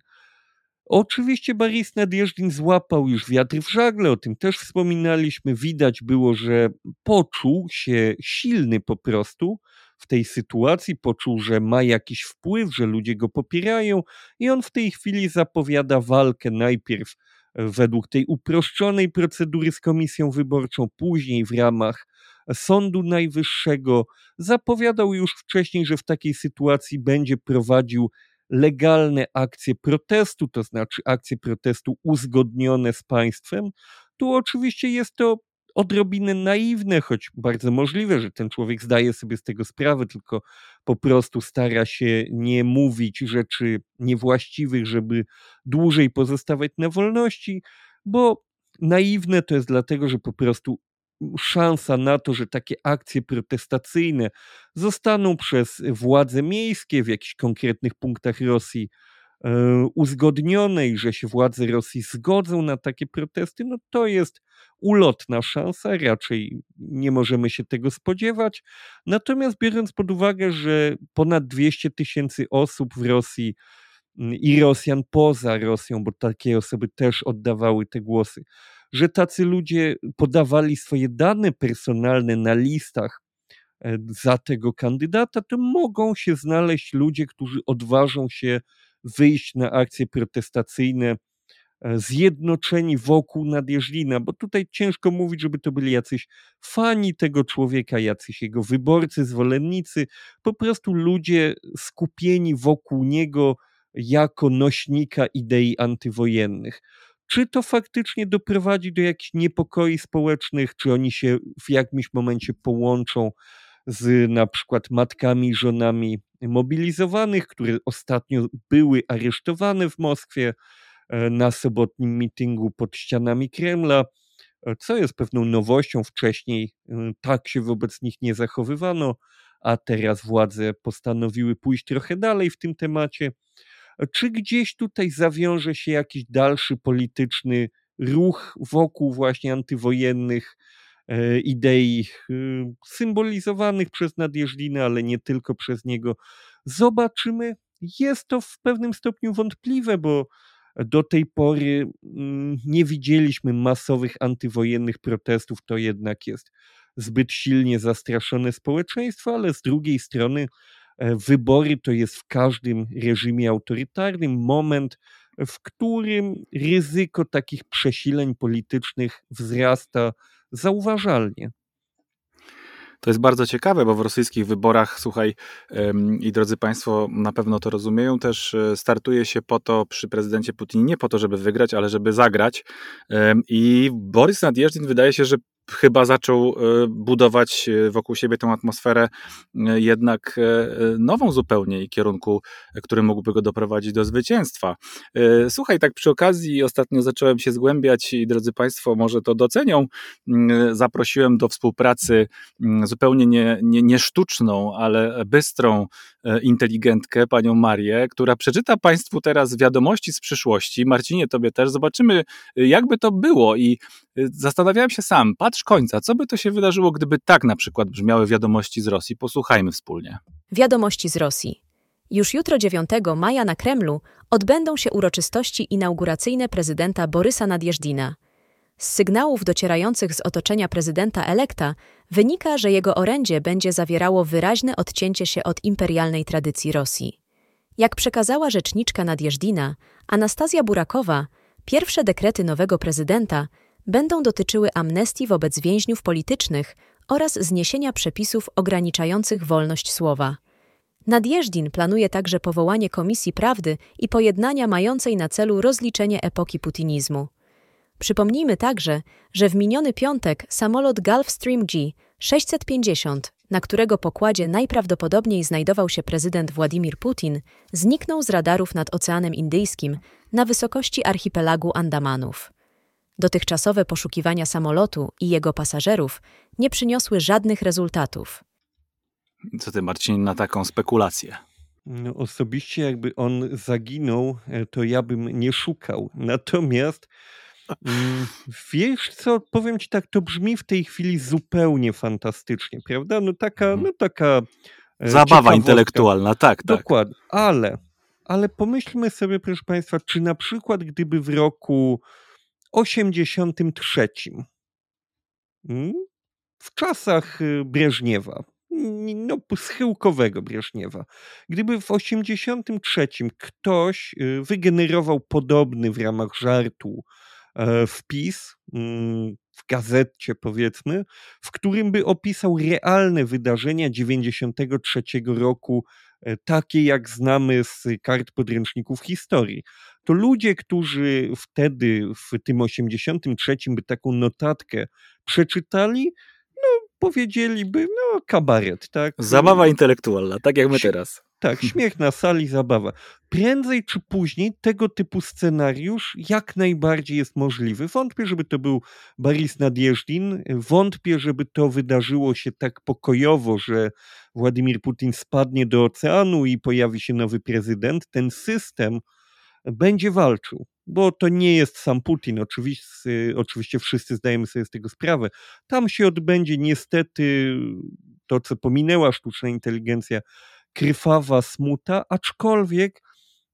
Oczywiście Boris Nadjeżdżin złapał już wiatr w żagle, o tym też wspominaliśmy. Widać było, że poczuł się silny po prostu w tej sytuacji, poczuł, że ma jakiś wpływ, że ludzie go popierają i on w tej chwili zapowiada walkę najpierw według tej uproszczonej procedury z komisją wyborczą, później w ramach Sądu Najwyższego. Zapowiadał już wcześniej, że w takiej sytuacji będzie prowadził legalne akcje protestu, to znaczy akcje protestu uzgodnione z państwem. Tu oczywiście jest to odrobinę naiwne, choć bardzo możliwe, że ten człowiek zdaje sobie z tego sprawę, tylko po prostu stara się nie mówić rzeczy niewłaściwych, żeby dłużej pozostawać na wolności, bo naiwne to jest dlatego, że po prostu szansa na to, że takie akcje protestacyjne zostaną przez władze miejskie w jakichś konkretnych punktach Rosji e, uzgodnione i że się władze Rosji zgodzą na takie protesty, no to jest ulotna szansa, raczej nie możemy się tego spodziewać. Natomiast biorąc pod uwagę, że ponad 200 tysięcy osób w Rosji mm, i Rosjan poza Rosją, bo takie osoby też oddawały te głosy, że tacy ludzie podawali swoje dane personalne na listach e, za tego kandydata, to mogą się znaleźć ludzie, którzy odważą się wyjść na akcje protestacyjne, e, zjednoczeni wokół Nadjeżdżina, bo tutaj ciężko mówić, żeby to byli jacyś fani tego człowieka, jacyś jego wyborcy, zwolennicy, po prostu ludzie skupieni wokół niego jako nośnika idei antywojennych. Czy to faktycznie doprowadzi do jakichś niepokoi społecznych, czy oni się w jakimś momencie połączą z na przykład matkami i żonami mobilizowanych, które ostatnio były aresztowane w Moskwie e, na sobotnim mitingu pod ścianami Kremla, e, co jest pewną nowością. Wcześniej e, tak się wobec nich nie zachowywano, a teraz władze postanowiły pójść trochę dalej w tym temacie. Czy gdzieś tutaj zawiąże się jakiś dalszy polityczny ruch wokół właśnie antywojennych e, idei e, symbolizowanych przez Nadjeżdżina, ale nie tylko przez niego? Zobaczymy. Jest to w pewnym stopniu wątpliwe, bo do tej pory mm, nie widzieliśmy masowych antywojennych protestów. To jednak jest zbyt silnie zastraszone społeczeństwo, ale z drugiej strony wybory to jest w każdym reżimie autorytarnym moment, w którym ryzyko takich przesileń politycznych wzrasta zauważalnie. To jest bardzo ciekawe, bo w rosyjskich wyborach, słuchaj, i drodzy Państwo na pewno to rozumieją, też e, startuje się po to przy prezydencie Putinie, nie po to, żeby wygrać, ale żeby zagrać. I Borys Nadjeżdżin wydaje się, że chyba zaczął e, budować e, wokół siebie tę atmosferę e, jednak nową zupełnie i kierunku, który mógłby go doprowadzić do zwycięstwa. Słuchaj, tak przy okazji ostatnio zacząłem się zgłębiać i drodzy Państwo może to docenią. Mm, zaprosiłem do współpracy mm, zupełnie nie, nie, nie sztuczną, ale bystrą inteligentkę, panią Marię, która przeczyta Państwu teraz wiadomości z przyszłości. Marcinie, tobie też. Zobaczymy, jakby to było i zastanawiałem się sam, patrz końca, co by to się wydarzyło, gdyby tak na przykład brzmiały wiadomości z Rosji? Posłuchajmy wspólnie. Wiadomości z Rosji. Już jutro 9 maja na Kremlu odbędą się uroczystości inauguracyjne prezydenta Borysa Nadjeżdina. Z sygnałów docierających z otoczenia prezydenta elekta wynika, że jego orędzie będzie zawierało wyraźne odcięcie się od imperialnej tradycji Rosji. Jak przekazała rzeczniczka Nadjeżdina, Anastazja Burakowa, pierwsze dekrety nowego prezydenta będą dotyczyły amnestii wobec więźniów politycznych oraz zniesienia przepisów ograniczających wolność słowa. Nadjeżdżin planuje także powołanie Komisji Prawdy i Pojednania mającej na celu rozliczenie epoki putinizmu. Przypomnijmy także, że w miniony piątek samolot Gulfstream G 650, na którego pokładzie najprawdopodobniej znajdował się prezydent Władimir Putin, zniknął z radarów nad Oceanem Indyjskim na wysokości archipelagu Andamanów. Dotychczasowe poszukiwania samolotu i jego pasażerów nie przyniosły żadnych rezultatów. Co ty, Marcin, na taką spekulację? No, osobiście, jakby on zaginął, e, to ja bym nie szukał. Natomiast mm, wiesz co, powiem ci tak, to brzmi w tej chwili zupełnie fantastycznie, prawda? No taka, mhm. no taka. E, Zabawa intelektualna, tak, tak. Dokładnie, ale, ale pomyślmy sobie, proszę Państwa, czy na przykład gdyby w roku 83. Hmm? W czasach y, Breżniewa, no, schyłkowego Breżniewa. Gdyby w 83 ktoś y, wygenerował podobny w ramach żartu e, wpis mm, w gazecie, powiedzmy, w którym by opisał realne wydarzenia 93 roku, e, takie jak znamy z kart podręczników historii to ludzie, którzy wtedy w tym 83 by taką notatkę przeczytali, no powiedzieliby, no kabaret, tak? Zabawa intelektualna, tak jak my teraz. Tak, śmiech na sali, zabawa. Prędzej czy później tego typu scenariusz jak najbardziej jest możliwy. Wątpię, żeby to był Boris Nadjeżdin, wątpię, żeby to wydarzyło się tak pokojowo, że Władimir Putin spadnie do oceanu i pojawi się nowy prezydent. Ten system będzie walczył, bo to nie jest sam Putin. Oczywiście, oczywiście wszyscy zdajemy sobie z tego sprawę. Tam się odbędzie niestety to, co pominęła sztuczna inteligencja, krwawa smuta, aczkolwiek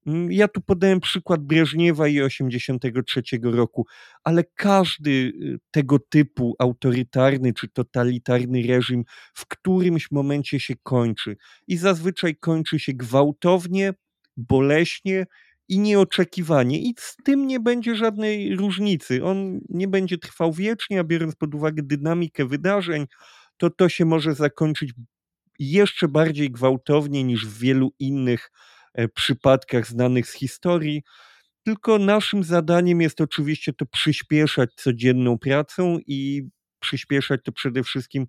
mm, ja tu podałem przykład Breżniewa i 83 roku, ale każdy y, tego typu autorytarny czy totalitarny reżim w którymś momencie się kończy i zazwyczaj kończy się gwałtownie, boleśnie i nieoczekiwanie i z tym nie będzie żadnej różnicy. On nie będzie trwał wiecznie, a biorąc pod uwagę dynamikę wydarzeń, to to się może zakończyć jeszcze bardziej gwałtownie niż w wielu innych e, przypadkach znanych z historii. Tylko naszym zadaniem jest oczywiście to przyspieszać codzienną pracą i przyspieszać to przede wszystkim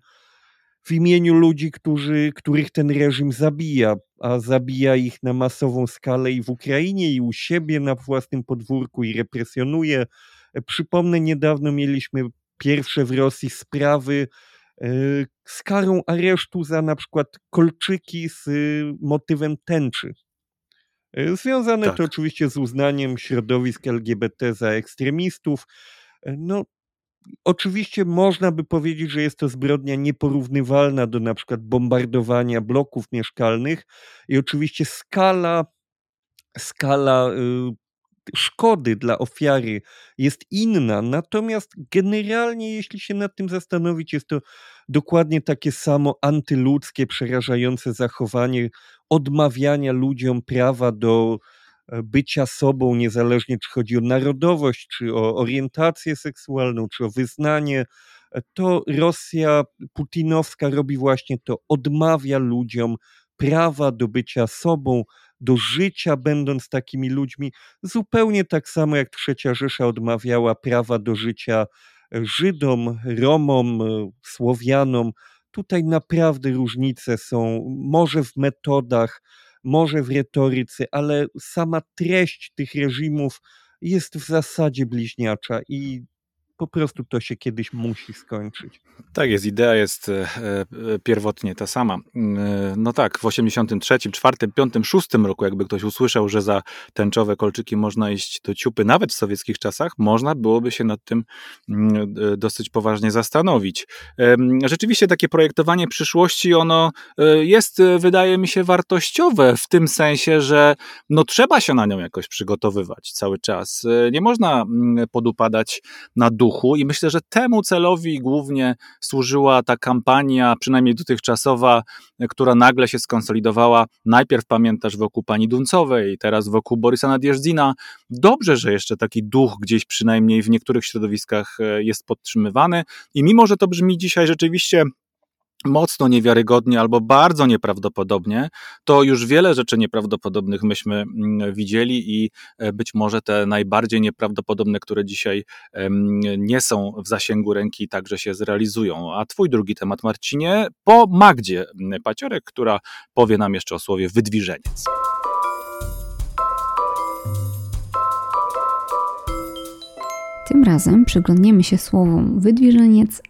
w imieniu ludzi, którzy, których ten reżim zabija, a zabija ich na masową skalę i w Ukrainie, i u siebie na własnym podwórku, i represjonuje. E, przypomnę, niedawno mieliśmy pierwsze w Rosji sprawy z karą aresztu za na przykład kolczyki z y, motywem tęczy. E, związane tak. to oczywiście z uznaniem środowisk LGBT za ekstremistów. E, no, oczywiście można by powiedzieć, że jest to zbrodnia nieporównywalna do na przykład bombardowania bloków mieszkalnych i oczywiście skala skala y, szkody dla ofiary jest inna, natomiast generalnie, jeśli się nad tym zastanowić, jest to dokładnie takie samo antyludzkie, przerażające zachowanie odmawiania ludziom prawa do bycia sobą, niezależnie czy chodzi o narodowość, czy o orientację seksualną, czy o wyznanie. To Rosja putinowska robi właśnie to, odmawia ludziom prawa do bycia sobą, do życia, będąc takimi ludźmi, zupełnie tak samo jak Trzecia Rzesza odmawiała prawa do życia Żydom, Romom, Słowianom. Tutaj naprawdę różnice są, może w metodach, może w retoryce, ale sama treść tych reżimów jest w zasadzie bliźniacza i po prostu to się kiedyś musi skończyć. Tak jest, idea jest e, e, pierwotnie ta sama. E, no tak, w 83, 4, 5, 6 roku, jakby ktoś usłyszał, że za tęczowe kolczyki można iść do ciupy, nawet w sowieckich czasach, można byłoby się nad tym mm, dosyć poważnie zastanowić. Rzeczywiście takie projektowanie przyszłości, ono jest, wydaje mi się, wartościowe w tym sensie, że no trzeba się na nią jakoś przygotowywać cały czas. Nie można mm, podupadać na dół duchu i myślę, że temu celowi głównie służyła ta kampania, przynajmniej dotychczasowa, która nagle się skonsolidowała. Najpierw pamiętasz wokół pani Duncowej, teraz wokół Borysa Nadjeżdina. Dobrze, że jeszcze taki duch gdzieś przynajmniej w niektórych środowiskach e, jest podtrzymywany i mimo, że to brzmi dzisiaj rzeczywiście mocno niewiarygodnie albo bardzo nieprawdopodobnie, to już wiele rzeczy nieprawdopodobnych myśmy mm, widzieli i e, być może te najbardziej nieprawdopodobne, które dzisiaj nie są w zasięgu ręki, także się zrealizują. A twój drugi temat, Marcinie, po Magdzie Paciorek, która powie nam jeszcze o słowie wydwiżeniec. Tym razem przyglądniemy się słowom wydwiżeniec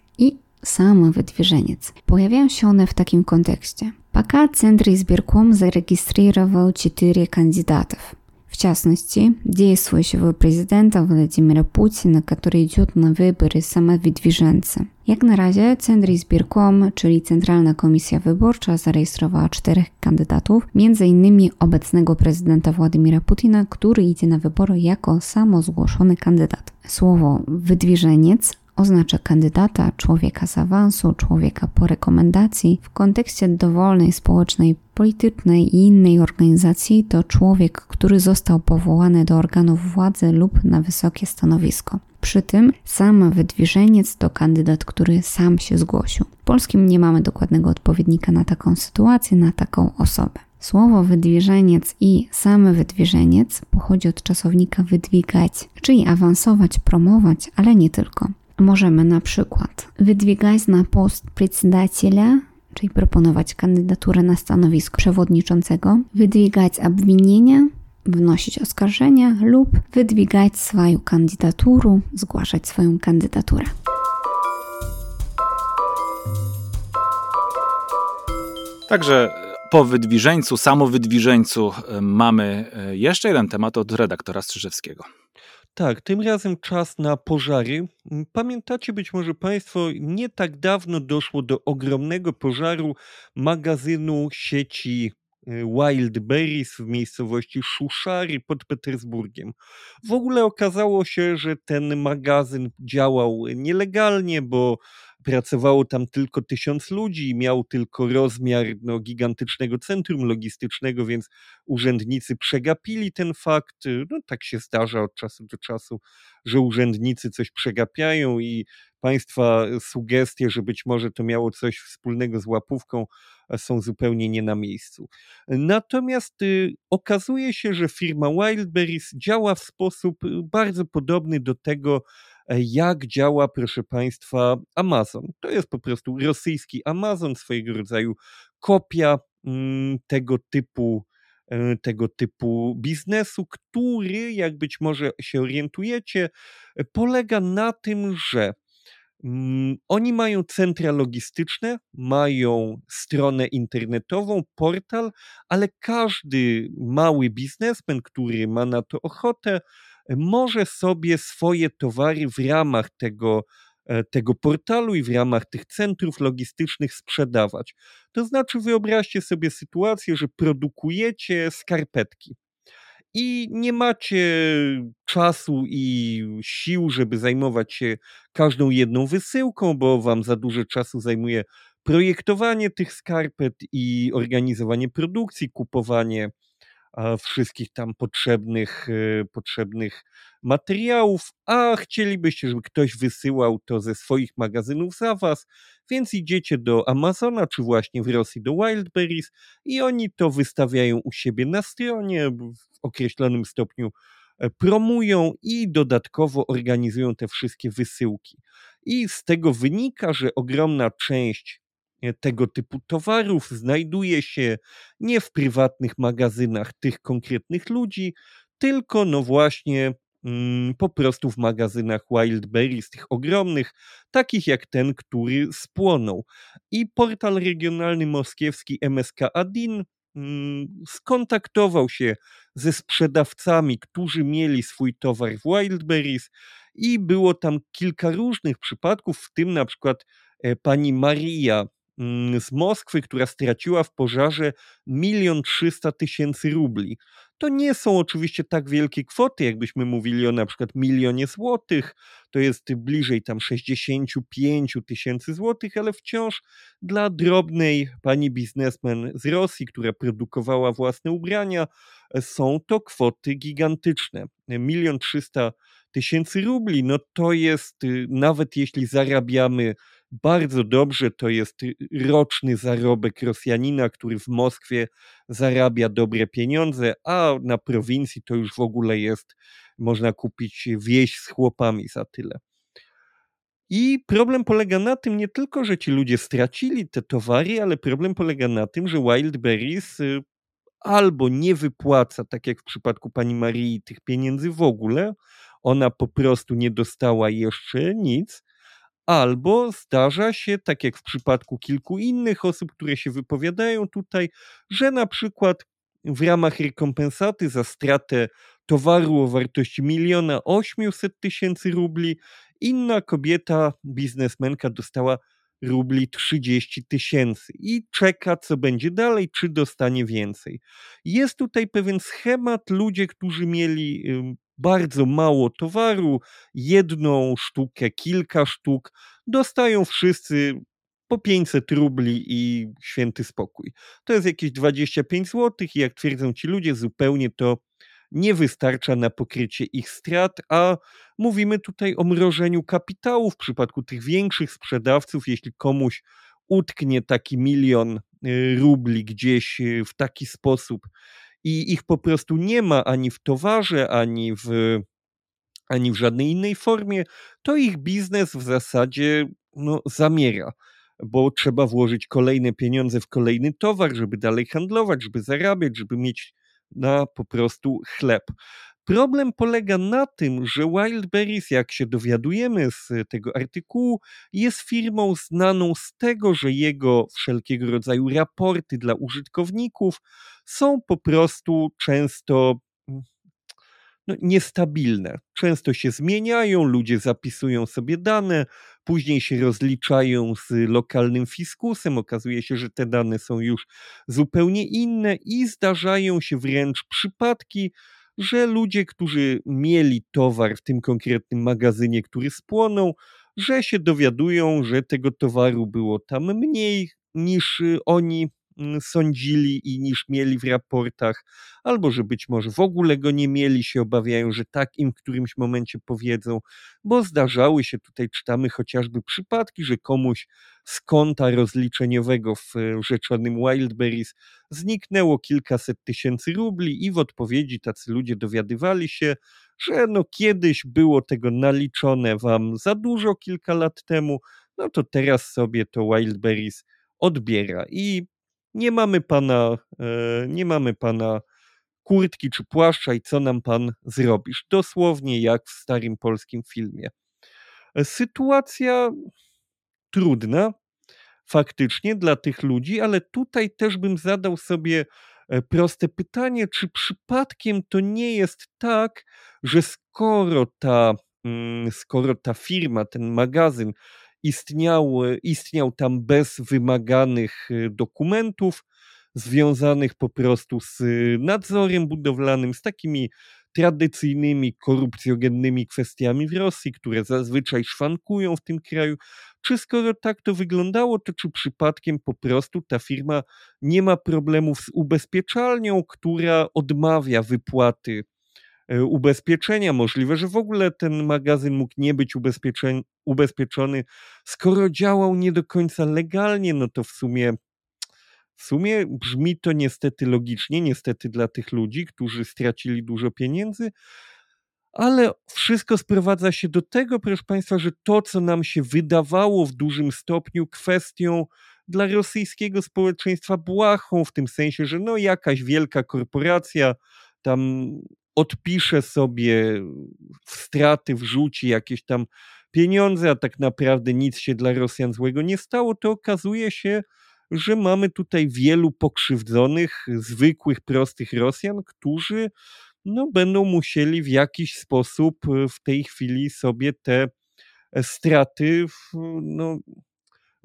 i самовыдвиженец. Pojawiają się one w takim kontekście. Пока Центр избирком зарегистрировал четыре кандидатов. В частности, действующего президента Владимира Путина, который идет на wybór самовыдвиженца. Jak na razie Centry Zbirkom, czyli Centralna Komisja Wyborcza, zarejestrowała czterech kandydatów, m.in. obecnego prezydenta Władimira Putina, który idzie na wybory jako samozgłoszony kandydat. Słowo wydwiżeniec oznacza kandydata, człowieka z awansu, człowieka po rekomendacji. W kontekście dowolnej społecznej, politycznej i innej organizacji to człowiek, który został powołany do organów władzy lub na wysokie stanowisko. Przy tym sam wydwiżeniec to kandydat, który sam się zgłosił. W polskim nie mamy dokładnego odpowiednika na taką sytuację, na taką osobę. Słowo wydwiżeniec i same wydwiżeniec pochodzi od czasownika wydwigać, czyli awansować, promować, ale nie tylko. Możemy na przykład wydwigać na post председателя czyli proponować kandydaturę na stanowisko przewodniczącego, wydwigać obwinienia, wnosić oskarżenia lub wydwigać swoją kandydaturę, zgłaszać swoją kandydaturę. Także po wydwiżeńcu, samowydwiżeńcu e, mamy e, jeszcze jeden temat od redaktora Strzyżewskiego. Tak, tym razem czas na pożary. Pamiętacie być może Państwo, nie tak dawno doszło do ogromnego pożaru magazynu sieci e, Wildberries w miejscowości Szuszary pod Petersburgiem. W ogóle okazało się, że ten magazyn działał nielegalnie, bo pracowało tam tylko tysiąc ludzi, miał tylko rozmiar no, gigantycznego centrum logistycznego, więc urzędnicy przegapili ten fakt. No, tak się zdarza od czasu do czasu, że urzędnicy coś przegapiają i państwa sugestie, że być może to miało coś wspólnego z łapówką, są zupełnie nie na miejscu. Natomiast y, okazuje się, że firma Wildberries działa w sposób y, bardzo podobny do tego, jak działa, proszę Państwa, Amazon. To jest po prostu rosyjski Amazon, swojego rodzaju kopia mm, tego typu e, tego typu biznesu, który, jak być może się orientujecie, polega na tym, że mm, oni mają centra logistyczne, mają stronę internetową, portal, ale każdy mały biznesmen, który ma na to ochotę, może sobie swoje towary w ramach tego, e, tego portalu i w ramach tych centrów logistycznych sprzedawać. To znaczy, wyobraźcie sobie sytuację, że produkujecie skarpetki i nie macie czasu i sił, żeby zajmować się każdą jedną wysyłką, bo wam za dużo czasu zajmuje projektowanie tych skarpet i organizowanie produkcji, kupowanie wszystkich tam potrzebnych, e, potrzebnych materiałów, a chcielibyście, żeby ktoś wysyłał to ze swoich magazynów za was, więc idziecie do Amazona, czy właśnie w Rosji do Wildberries i oni to wystawiają u siebie na stronie w określonym stopniu e, promują i dodatkowo organizują te wszystkie wysyłki. I z tego wynika, że ogromna część E, tego typu towarów znajduje się nie w prywatnych magazynach tych konkretnych ludzi, tylko no właśnie mm, po prostu w magazynach Wildberries, tych ogromnych, takich jak ten, który spłonął. I portal regionalny moskiewski MSK Adin mm, skontaktował się ze sprzedawcami, którzy mieli swój towar w Wildberries i było tam kilka różnych przypadków, w tym na przykład e, pani Maria z Moskwy, która straciła w pożarze milion trzysta tysięcy rubli. To nie są oczywiście tak wielkie kwoty, jakbyśmy mówili o na przykład milionie złotych, to jest bliżej tam 65 tysięcy złotych, ale wciąż dla drobnej pani biznesmen z Rosji, która produkowała własne ubrania, są to kwoty gigantyczne. Milion trzysta tysięcy rubli, no to jest, y, nawet jeśli zarabiamy bardzo dobrze, to jest roczny zarobek Rosjanina, który w Moskwie zarabia dobre pieniądze, a na prowincji to już w ogóle jest, można kupić wieś z chłopami za tyle. I problem polega na tym nie tylko, że ci ludzie stracili te towary, ale problem polega na tym, że Wildberries y, albo nie wypłaca, tak jak w przypadku pani Marii, tych pieniędzy w ogóle, ona po prostu nie dostała jeszcze nic, albo zdarza się, tak jak w przypadku kilku innych osób, które się wypowiadają tutaj, że na przykład w ramach rekompensaty za stratę towaru o wartości miliona osiemset tysięcy rubli, inna kobieta, biznesmenka dostała rubli 30 tysięcy i czeka, co będzie dalej, czy dostanie więcej. Jest tutaj pewien schemat, ludzie, którzy mieli bardzo mało towaru, jedną sztukę, kilka sztuk, dostają wszyscy po 500 rubli i święty spokój. To jest jakieś 25 zł i jak twierdzą ci ludzie, zupełnie to nie wystarcza na pokrycie ich strat, a mówimy tutaj o mrożeniu kapitału w przypadku tych większych sprzedawców, jeśli komuś utknie taki milion y, rubli gdzieś y, w taki sposób i ich po prostu nie ma ani w towarze, ani w, ani w żadnej innej formie, to ich biznes w zasadzie no, zamiera. bo trzeba włożyć kolejne pieniądze w kolejny towar, żeby dalej handlować, żeby zarabiać, żeby mieć na po prostu chleb. Problem polega na tym, że Wildberries, jak się dowiadujemy z tego artykułu, jest firmą znaną z tego, że jego wszelkiego rodzaju raporty dla użytkowników są po prostu często no, niestabilne. Często się zmieniają, ludzie zapisują sobie dane, później się rozliczają z lokalnym fiskusem. Okazuje się, że te dane są już zupełnie inne i zdarzają się wręcz przypadki, że ludzie, którzy mieli towar w tym konkretnym magazynie, który spłonął, że się dowiadują, że tego towaru było tam mniej niż oni Mm, sądzili i niż mieli w raportach, albo że być może w ogóle go nie mieli, się obawiają, że tak im w którymś momencie powiedzą, bo zdarzały się tutaj, czytamy chociażby przypadki, że komuś z konta rozliczeniowego w e, rzeczonym Wildberries zniknęło kilkaset tysięcy rubli i w odpowiedzi tacy ludzie dowiadywali się, że no kiedyś było tego naliczone wam za dużo kilka lat temu, no to teraz sobie to Wildberries odbiera i nie mamy pana, e, nie mamy pana kurtki czy płaszcza i co nam pan zrobisz. Dosłownie jak w starym polskim filmie. E, sytuacja trudna faktycznie dla tych ludzi, ale tutaj też bym zadał sobie e, proste pytanie, czy przypadkiem to nie jest tak, że skoro ta, mm, skoro ta firma, ten magazyn istniał, istniał tam bez wymaganych e, dokumentów, związanych po prostu z nadzorem budowlanym, z takimi tradycyjnymi korupcjogennymi kwestiami w Rosji, które zazwyczaj szwankują w tym kraju. Czy skoro tak to wyglądało, to czy przypadkiem po prostu ta firma nie ma problemów z ubezpieczalnią, która odmawia wypłaty E, ubezpieczenia. Możliwe, że w ogóle ten magazyn mógł nie być ubezpieczony. Skoro działał nie do końca legalnie, no to w sumie w sumie brzmi to niestety logicznie, niestety dla tych ludzi, którzy stracili dużo pieniędzy, ale wszystko sprowadza się do tego, proszę Państwa, że to, co nam się wydawało w dużym stopniu kwestią dla rosyjskiego społeczeństwa błahą, w tym sensie, że no jakaś wielka korporacja tam odpisze sobie w straty, wrzuci jakieś tam pieniądze, a tak naprawdę nic się dla Rosjan złego nie stało, to okazuje się, że mamy tutaj wielu pokrzywdzonych, zwykłych, prostych Rosjan, którzy no, będą musieli w jakiś sposób w tej chwili sobie te straty no,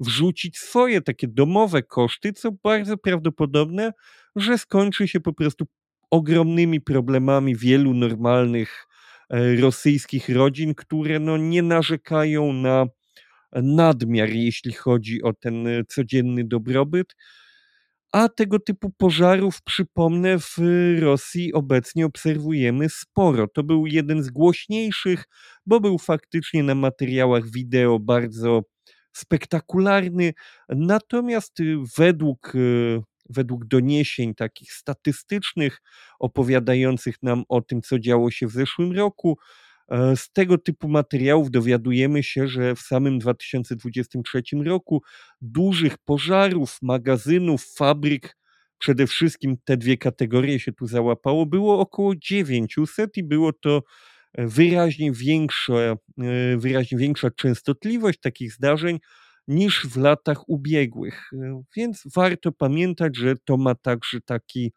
wrzucić swoje takie domowe koszty, co bardzo prawdopodobne, że skończy się po prostu ogromnymi problemami wielu normalnych e, rosyjskich rodzin, które no nie narzekają na nadmiar, jeśli chodzi o ten e, codzienny dobrobyt. A tego typu pożarów, przypomnę, w Rosji obecnie obserwujemy sporo. To był jeden z głośniejszych, bo był faktycznie na materiałach wideo bardzo spektakularny. Natomiast y, według y, według doniesień takich statystycznych, opowiadających nam o tym, co działo się w zeszłym roku. E, z tego typu materiałów dowiadujemy się, że w samym 2023 roku dużych pożarów, magazynów, fabryk, przede wszystkim te dwie kategorie się tu załapało, było około 900 i było to wyraźnie większa, e, wyraźnie większa częstotliwość takich zdarzeń niż w latach ubiegłych. E, więc warto pamiętać, że to ma także taki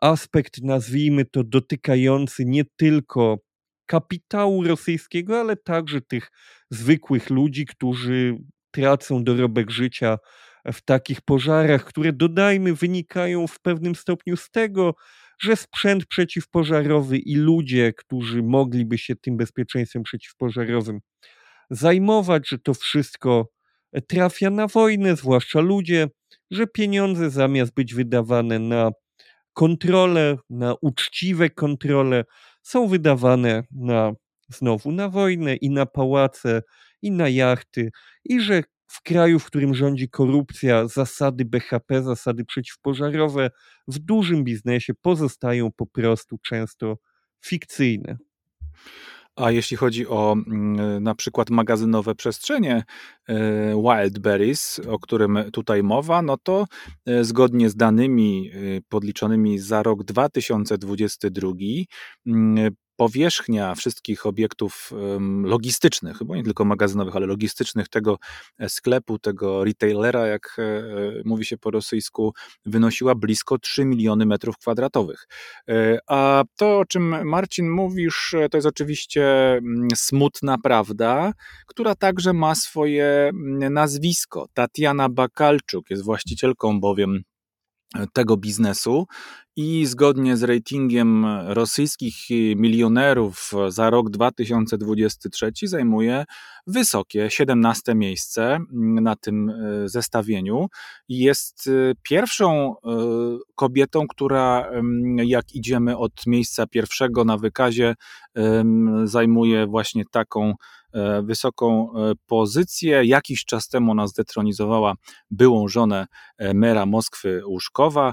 aspekt, nazwijmy to, dotykający nie tylko kapitału rosyjskiego, ale także tych zwykłych ludzi, którzy tracą dorobek życia w takich pożarach, które dodajmy wynikają w pewnym stopniu z tego, że sprzęt przeciwpożarowy i ludzie, którzy mogliby się tym bezpieczeństwem przeciwpożarowym zajmować, że to wszystko trafia na wojnę, zwłaszcza ludzie, że pieniądze zamiast być wydawane na kontrolę, na uczciwe kontrole, są wydawane na znowu na wojnę i na pałace i na jachty i że w kraju, w którym rządzi korupcja, zasady BHP, zasady przeciwpożarowe w dużym biznesie pozostają po prostu często fikcyjne. A jeśli chodzi o mm, na przykład magazynowe przestrzenie e, Wildberries, o którym tutaj mowa, no to e, zgodnie z danymi e, podliczonymi za rok 2022 powierzchnia wszystkich obiektów logistycznych, chyba nie tylko magazynowych, ale logistycznych tego e, sklepu, tego retailera, jak e, e, mówi się po rosyjsku, wynosiła blisko 3 miliony metrów kwadratowych. A to, o czym Marcin mówisz, to jest oczywiście mm, smutna prawda, która także ma swoje mm, nazwisko. Tatiana Bakalczuk jest właścicielką bowiem tego biznesu i zgodnie z ratingiem rosyjskich milionerów za rok 2023 zajmuje wysokie 17 miejsce na tym e, zestawieniu. I jest e, pierwszą kobietą, która jak idziemy od miejsca pierwszego na wykazie zajmuje właśnie taką wysoką e, pozycję. Jakiś czas temu ona zdetronizowała byłą żonę e, mera Moskwy Łuszkowa.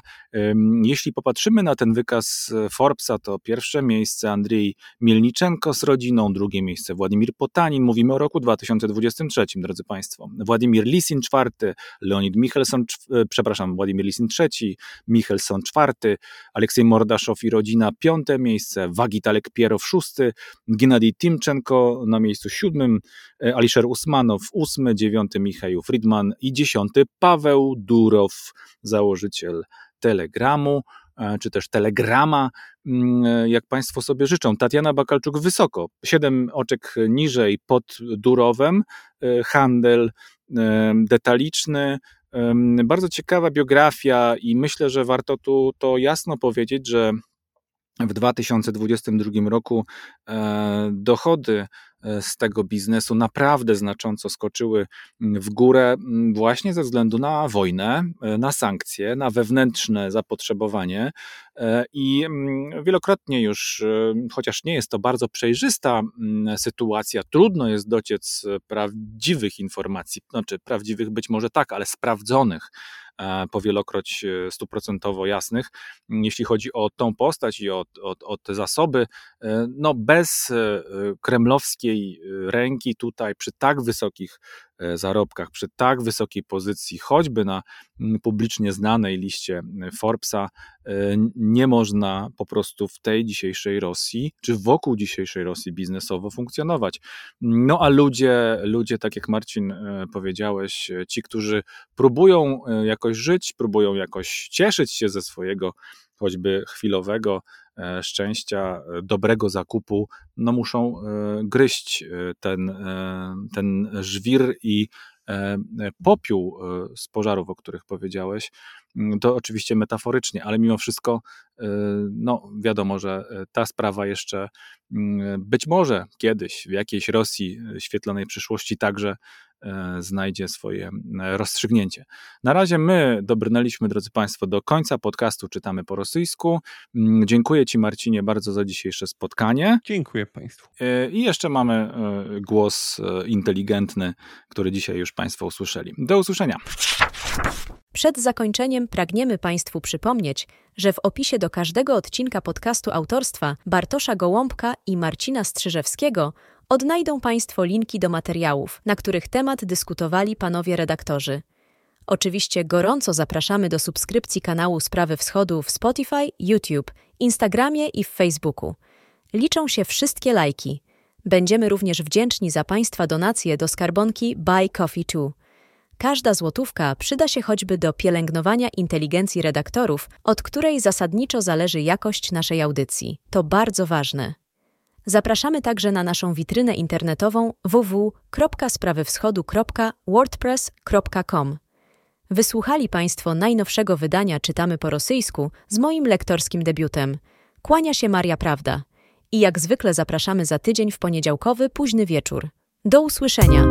Jeśli popatrzymy na ten wykaz Forbesa, to pierwsze miejsce Andrzej Mielniczenko z rodziną, drugie miejsce Władimir Potanin. Mówimy o roku 2023, drodzy Państwo. Władimir Lisin czwarty, Leonid Michelson, przepraszam, Władimir Lisin trzeci, Michelson czwarty, Aleksiej Mordaszow i rodzina piąte miejsce, Wagitalek Pierow szósty, Gennady Timczenko na miejscu siódmym, siódmym, e, Alisher Usmanow ósmy, dziewiąty Michał Friedman i dziesiąty Paweł Durow, założyciel Telegramu e, czy też Telegrama, mm, e, jak Państwo sobie życzą. Tatiana Bakalczuk wysoko, siedem oczek niżej pod Durowem, handel detaliczny, bardzo ciekawa biografia i myślę, że warto tu to jasno powiedzieć, że w 2022 roku dochody z tego biznesu naprawdę znacząco skoczyły mm, w górę mm, właśnie ze względu na wojnę, e, na sankcje, na wewnętrzne zapotrzebowanie e, i mm, wielokrotnie już, chociaż nie jest to bardzo przejrzysta sytuacja, trudno jest dociec prawdziwych informacji, znaczy prawdziwych być może tak, ale sprawdzonych powielokroć stuprocentowo jasnych, jeśli chodzi o tą postać i o, o, o te zasoby. No bez kremlowskiej Y, ręki tutaj przy tak wysokich e, zarobkach, przy tak wysokiej pozycji, choćby na mm, publicznie znanej liście y, Forbesa, e, nie można po prostu w tej dzisiejszej Rosji, czy wokół dzisiejszej Rosji biznesowo funkcjonować. No a ludzie, ludzie tak jak Marcin e, powiedziałeś, ci, którzy próbują jakoś żyć, próbują jakoś cieszyć się ze swojego choćby chwilowego szczęścia, e, dobrego zakupu, no muszą e, gryźć ten, ten żwir i popiół z pożarów, o których powiedziałeś, mm, to oczywiście metaforycznie, ale mimo wszystko, no wiadomo, że ta sprawa jeszcze mm, być może kiedyś w jakiejś Rosji świetlonej przyszłości także E, znajdzie swoje e, rozstrzygnięcie. Na razie my dobrnęliśmy, drodzy Państwo, do końca podcastu Czytamy po rosyjsku. Mm, dziękuję Ci, Marcinie, bardzo za dzisiejsze spotkanie. Dziękuję Państwu. E, I jeszcze mamy głos inteligentny, który dzisiaj już Państwo usłyszeli. Do usłyszenia. Przed zakończeniem pragniemy Państwu przypomnieć, że w opisie do każdego odcinka podcastu autorstwa Bartosza Gołąbka i Marcina Strzyżewskiego odnajdą Państwo linki do materiałów, na których temat dyskutowali panowie redaktorzy. Oczywiście gorąco zapraszamy do subskrypcji kanału Sprawy Wschodu w Spotify, YouTube, Instagramie i w Facebooku. Liczą się wszystkie lajki. Będziemy również wdzięczni za Państwa donacje do skarbonki Buy Coffee 2. Każda złotówka przyda się choćby do pielęgnowania inteligencji redaktorów, od której zasadniczo zależy jakość naszej audycji. To bardzo ważne. Zapraszamy także na naszą witrynę internetową www.sprawywschodu.wordpress.com. Wysłuchali Państwo najnowszego wydania Czytamy po rosyjsku z moim lektorskim debiutem. Kłania się Maria Prawda. I jak zwykle zapraszamy za tydzień w poniedziałkowy późny wieczór. Do usłyszenia!